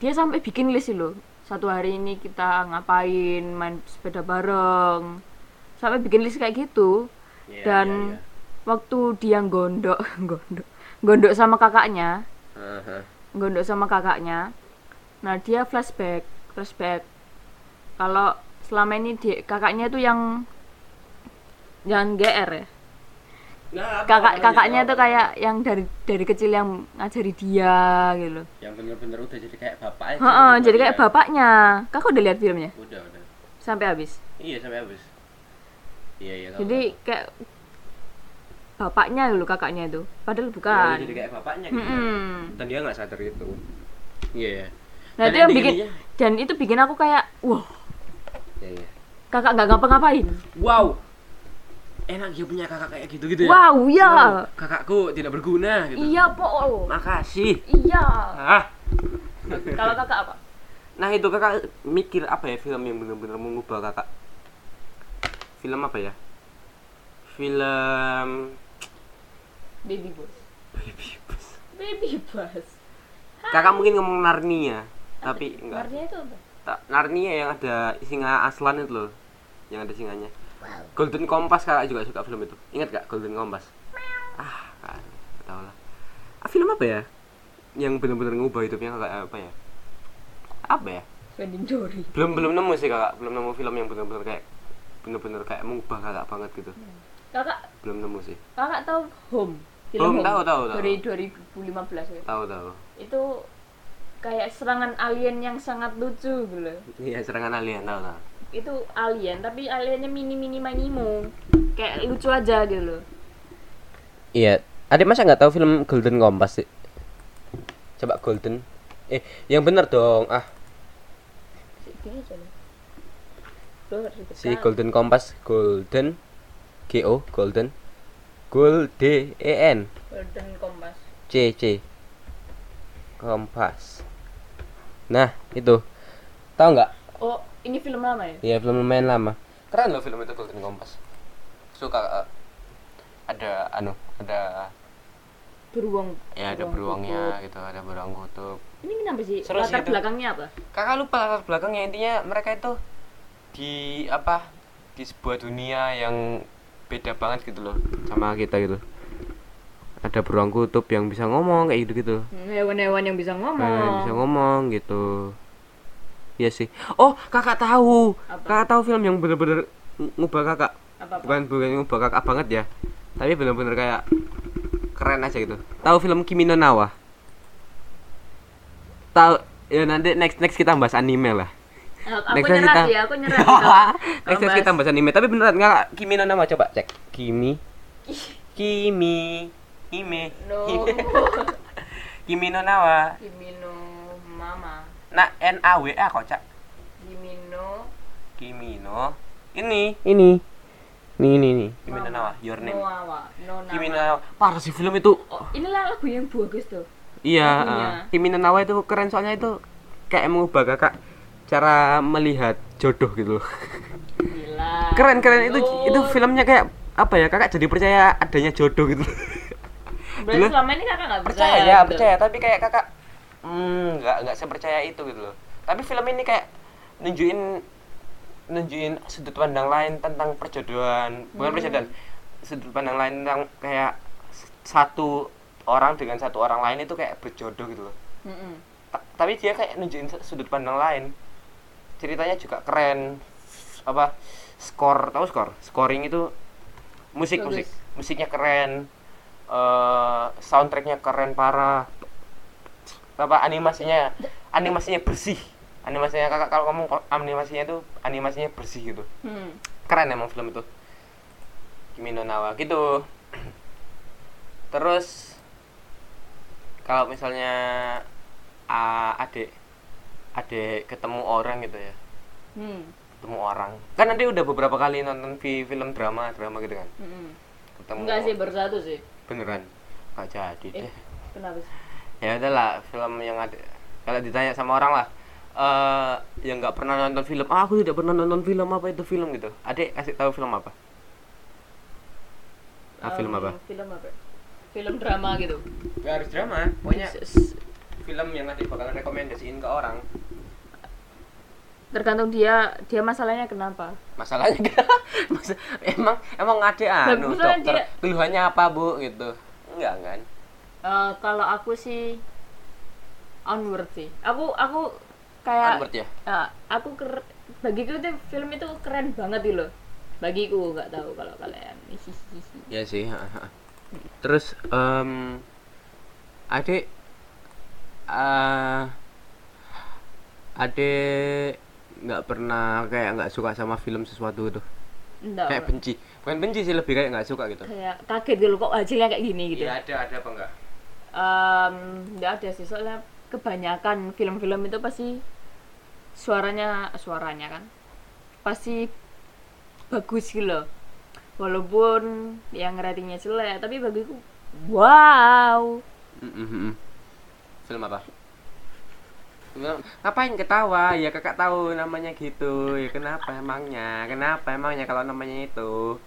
dia sampai bikin list loh. Satu hari ini kita ngapain main sepeda bareng. Sampai bikin list kayak gitu. Iya, dan waktu dia gondok gondok gondok sama kakaknya. Gondok sama kakaknya. Nah dia flashback flashback. Kalau selama ini dia kakaknya itu yang yang GR ya kakak kakaknya tuh kayak yang dari dari kecil yang ngajari dia gitu yang bener-bener udah jadi kayak bapak aja Heeh, gitu jadi kayak dia. bapaknya. Kakak udah lihat filmnya? Udah udah. Sampai habis? Iya sampai habis. Iya iya tahu, jadi kayak bapaknya loh kakaknya itu. Padahal tahu. bukan. Iya, jadi kayak bapaknya gitu. Mm-mm. dan dia nggak sadar itu iya iya. Nah Dan itu yang bikin ininya- dan itu bikin aku kayak wah. Iya iya. Kakak nggak ngapa-ngapain. Wow enak ya punya kakak kayak gitu gitu ya? Wow ya Wow, kakakku tidak berguna gitu. Iya po makasih. Iya. Ah. Kalau kakak apa? Nah itu kakak mikir apa ya film yang benar-benar mengubah kakak? Film apa ya? Film baby boss baby bus. Baby boss kakak mungkin ngomong Narnia tapi enggak. Narnia itu apa? Narnia yang ada singa Aslan itu loh yang ada singanya Golden Compass kakak juga suka film itu. Ingat gak Golden Compass? Ah kan nggak tahu lah ah, film apa ya? Yang benar-benar ngubah hidupnya kakak apa ya? Apa ya? Belum belum nemu sih kakak belum nemu film yang benar-benar kayak benar-benar kayak mengubah kakak banget gitu. Kakak belum nemu sih. kakak tahu Home? Home, tahu, tahu, tahu. dari 2015 ya? Tahu tahu. Itu kayak serangan alien yang sangat lucu gitu iya serangan alien tau tau. Itu alien tapi aliennya mini mini minimo kayak lucu aja gitu loh. Iya. Adik masa nggak tahu film Golden Compass sih? Coba Golden. Eh yang bener dong. Ah. Si. Golden Compass Golden G O Golden Gold D E N. Golden Kompas C C. Kompas nah itu tahu nggak oh ini film lama ya Iya film lumayan lama. Keren loh film itu Golden Compass. Suka eh, ada anu ada beruang ya ada beruangnya gitu, ada beruang kutub. kutub. ini kenapa sih Seru sih latar itu. belakangnya apa Kakak lupa latar belakangnya intinya mereka itu di apa di sebuah dunia yang beda banget gitu loh sama kita gitu. Ada beruang kutub yang bisa ngomong kayak gitu gitu. Hewan-hewan yang bisa ngomong Nah, bisa ngomong gitu. Iya sih. Oh, kakak tahu. Apa? Kakak tahu film yang bener-bener ng- ngubah kakak. apa apa bukan bukan ngubah kakak banget ya tapi bener-bener kayak keren aja gitu tahu film Kimi no Nawa tahu ya nanti next next kita bahas anime lah aku Next nyerah kita- sih aku nyerah next kita bahas. bahas anime tapi beneran nggak Kimi no Nawa coba cek Kimi Kimi Hime. No. Hime. Kimi no Nawa. Kimi no mama. Nah N A W A kok cak? Kimi no Kimi no. Ini. Ini. Nih ini nih Kimi no Nawa. Your name. No awa no nama Kimi no Nawa. Parah sih film itu. Oh inilah lagu yang bagus tuh. Iya, uh, Kimi no Nawa itu keren soalnya itu kayak mengubah kakak cara melihat jodoh gitu loh. gila. Keren keren. Itu itu filmnya kayak apa ya? Kakak jadi percaya adanya jodoh gitu. Berarti Gila. selama ini kakak nggak percaya percaya gitu. percaya tapi kayak kakak hmm nggak nggak sepercaya itu gitu loh. Tapi film ini kayak nunjukin nunjukin sudut pandang lain tentang perjodohan bukan Hmm. perjodohan sudut pandang lain tentang kayak satu orang dengan satu orang lain itu kayak berjodoh gitu loh. Ta- tapi dia kayak nunjukin sudut pandang lain ceritanya juga keren apa skor tahu skor scoring itu musik musik musiknya keren eh soundtracknya keren parah. Apa animasinya animasinya bersih. Animasinya kakak kalau ngomong animasinya itu animasinya bersih gitu. Hmm. keren emang film itu. Kimi no Nawa gitu. Terus kalau misalnya ah, adik adik ketemu orang gitu ya. Hmm. ketemu orang. Kan nanti udah beberapa kali nonton fi- film drama drama gitu kan. Mm-mm. ketemu enggak sih baru satu sih beneran. Gak jadi eh deh. kenapa sih? Ya udahlah film yang ada kalau ditanya sama orang lah. Eh yang nggak pernah nonton film ah aku tidak pernah nonton film apa itu film gitu. Adik kasih tahu film apa? Ah, film Um, apa? film apa? Film drama gitu. Gak harus drama, pokoknya film yang nanti bakalan rekomendasiin ke orang. Tergantung dia dia masalahnya kenapa Masalahnya Mas, emang emang ada anu dokter. dia- Keluhannya apa, Bu? gitu. Enggak kan? Eh, kalau aku sih onward sih aku aku kayak Onward ya? eh, aku ker bagiku itu film itu keren banget loh bagiku nggak tahu kalau kalian. Iya sih. Terus em adik eh adik nggak pernah kayak nggak suka sama film sesuatu itu Nggak, kayak benci. Bukan benci sih lebih kayak nggak suka gitu. Kayak kaget gitu loh, kok hasilnya kayak gini gitu. Iya ada ada apa enggak Em, nggak ada sih soalnya kebanyakan film-film itu pasti suaranya suaranya kan pasti bagus gitu loh. Walaupun yang ratingnya jelek tapi bagiku wow. Mm, mm, mm. film apa Ngapain ketawa? Ya kakak tahu namanya gitu. Ya kenapa emangnya? Kenapa emangnya kalau namanya itu?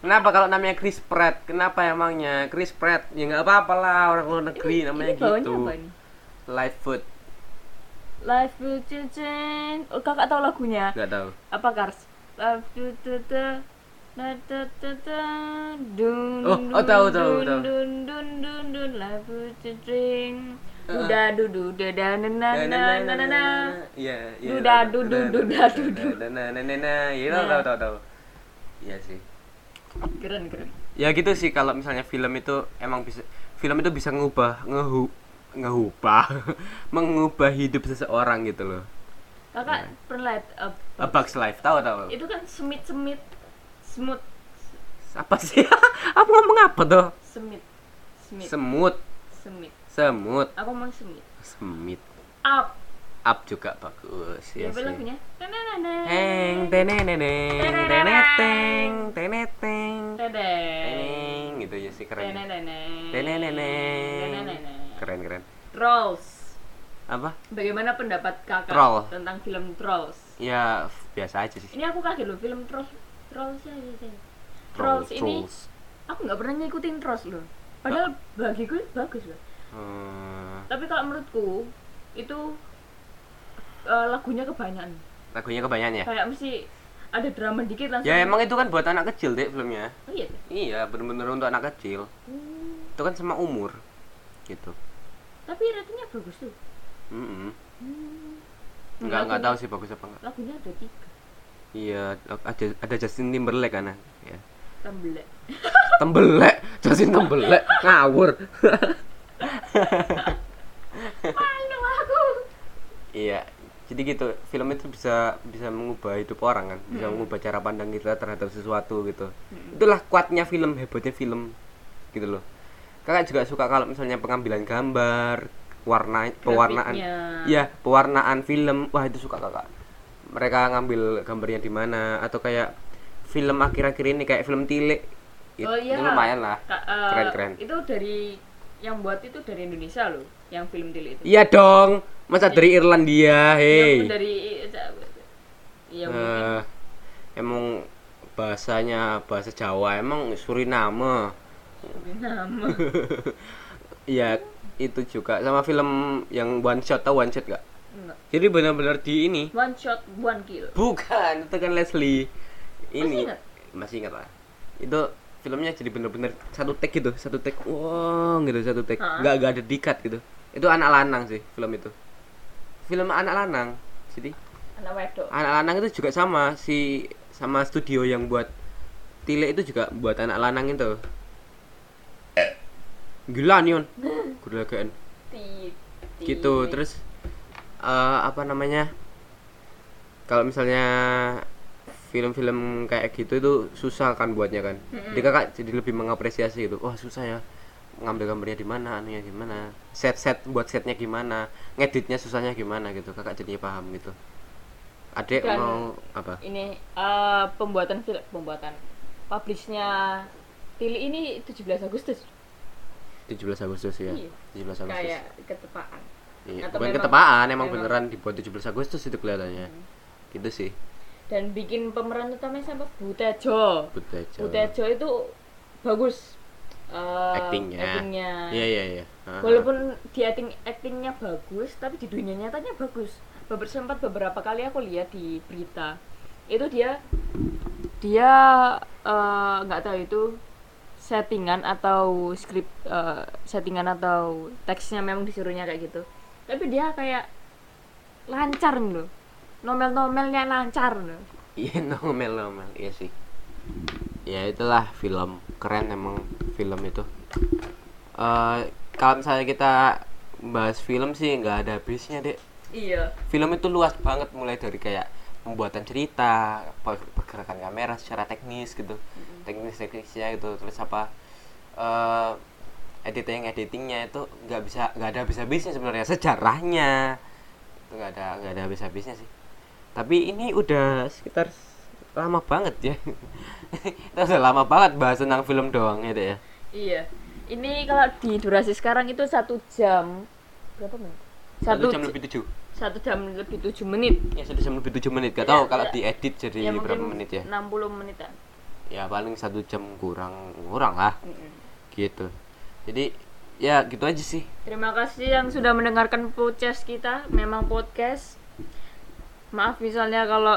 Kenapa kalau namanya Chris Pratt? Kenapa emangnya? Chris Pratt ya nggak apa-apa lah orang luar negeri namanya ini gitu. ini? Lightfoot Life will change oh kakak tahu lagunya? Nggak tahu. Apa Kars? Life dun, Oh, oh, tahu, tahu, dun, tahu. dun, dun, dun, dun, life will change. Uh. Duda dudu dada na na na na na na. iya iya Duda, dudu, duda, dudu. nah nah nah nah iya tahu Nah. tahu tahu iya sih. Keren keren. ya gitu sih kalau misalnya film itu emang bisa film itu bisa ngubah ngehu ngubah mengubah hidup seseorang gitu loh. Kakak Iya. pernah lihat uh, A Bug's Life tahu tahu. Itu kan semit semit smooth. Apa sih? Apa ngomong apa tuh? Semit semit semut. Semit semut. Aku mau semit. Semit. Up. Up juga bagus ya apa sih. lagunya. Heng teneneneng teneteng teneteng. Teneng. Gitu ya sih keren. Tenenene. teneneneng Tenenene. keren keren. Trolls. Apa? Bagaimana pendapat kakak Troll. tentang film Trolls? Ya biasa aja sih. Ini aku kaget loh film Trolls Trolls ya, ya, ya. Troll- Trolls ini trolls. aku nggak pernah ngikutin Trolls loh. Padahal bagiku bagus loh Hmm, tapi kalau menurutku itu eh, lagunya kebanyakan. Lagunya kebanyakan ya? Kayak mesti ada drama dikit langsung. Ya emang itu kan buat anak kecil deh filmnya. Oh, iya iya bener-bener untuk anak kecil. Hmm, itu kan sama umur gitu. Tapi ratingnya bagus tuh Mm-mm. Hmm. nggak nggak Lagunya- tahu sih bagus apa enggak lagunya ada tiga. Iya ada ada Justin Timberlake kan ya. Tembelek tembelek Justin Tembelek ngawur malu aku. Iya jadi gitu film itu bisa bisa mengubah hidup orang kan bisa mengubah cara pandang kita terhadap sesuatu gitu. Itulah kuatnya film hebatnya film gitu loh. Kakak juga suka kalau misalnya pengambilan gambar warna pewarnaan. Grafiknya. iya pewarnaan film. Wah itu suka kakak. Mereka ngambil gambarnya di mana atau kayak film akhir-akhir ini kayak film tilik. Itu, oh iya. Itu lumayan lah. Eh, keren-keren. itu dari yang buat itu dari Indonesia loh yang film Tili itu. Iya dong masa dari Irlandia hei. Yang dari iya mungkin. Eh, emang bahasanya bahasa Jawa emang Suriname. Nama iya itu juga. Sama film yang one shot tau one shot gak Enggak. jadi benar-benar di ini. One shot one kill. Bukan itu kan Leslie. Ini ingat? masih ingat lah. Itu filmnya jadi bener-bener satu take gitu satu take wow gitu satu take. Hah? nggak nggak ada dikat gitu. Itu anak lanang sih film itu. Film anak lanang jadi anak wedok. anak lanang itu juga sama si sama studio yang buat Tile itu juga buat anak lanang itu. Gila nih on gila kan gitu terus eh, apa namanya kalau misalnya film-film kayak gitu itu susah kan buatnya kan. Jadi kakak jadi lebih mengapresiasi gitu. Wah susah ya ngambil gambarnya di mana anunya gimana set set buat setnya gimana ngeditnya susahnya gimana gitu. Kakak jadinya paham gitu. Adek Dan- mau apa? ini eh, pembuatan film pembuatan publishnya Tili ini 17 Agustus. 17 Agustus ya? Iya. 17 Agustus. Kayak ketepaan. Iya, atau bukan memang- ketepaan emang, memang- beneran dibuat 17 Agustus itu kelihatannya. Gitu sih dan bikin pemeran utamanya sama Butejo. Butejo. Butejo itu bagus eh, Actingnya. actingnya. iya iya iya. Walaupun di acting actingnya bagus tapi di dunia nyatanya bagus. Beber, sempat beberapa kali aku lihat di berita. Itu dia dia eh, nggak tahu itu settingan atau skrip eh, settingan atau teksnya memang disuruhnya kayak gitu. Tapi dia kayak lancar loh nomel-nomelnya lancar Iya nomel nomel iya sih. Ya itulah film keren emang film itu. eh kalau misalnya kita bahas film sih nggak ada habisnya dek. iya Film itu luas banget mulai dari kayak pembuatan cerita, per- pergerakan kamera secara teknis gitu, teknis teknisnya gitu, terus apa eh editing editingnya itu nggak bisa nggak ada habis habisnya sebenarnya sejarahnya itu nggak ada nggak ada habis habisnya sih tapi ini udah sekitar lama banget ya kita udah lama banget bahas tentang film doang ya Dek, ya Iya. Ini kalau di durasi sekarang itu satu jam berapa menit? satu jam lebih tujuh satu jam lebih tujuh menit. ya satu jam lebih tujuh menit gak tahu kalau iya. diedit jadi Ya, berapa menit ya 60 menitan. ya paling satu jam kurang kurang lah Mm-mm. gitu jadi ya gitu aja sih Terima kasih yang sudah mendengarkan podcast kita. Memang podcast. Maaf misalnya kalau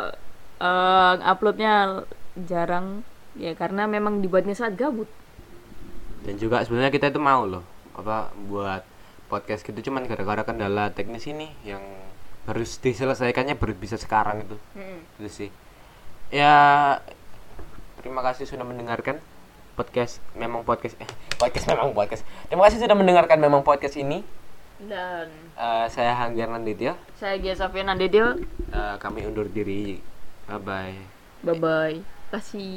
eh, uploadnya jarang ya karena memang dibuatnya saat gabut. dan juga sebenarnya kita itu mau loh apa buat podcast gitu. Cuman gara-gara kendala teknis ini yang harus diselesaikannya baru bisa sekarang itu. Mm-mm. itu sih. Ya terima kasih sudah mendengarkan podcast memang podcast eh, podcast memang podcast. Terima kasih sudah mendengarkan memang podcast ini Dan Eh, saya Hanggar Nanditya. saya Gia Safian Nandedil. Eh, kami undur diri. Bye bye. Bye bye. Kasih.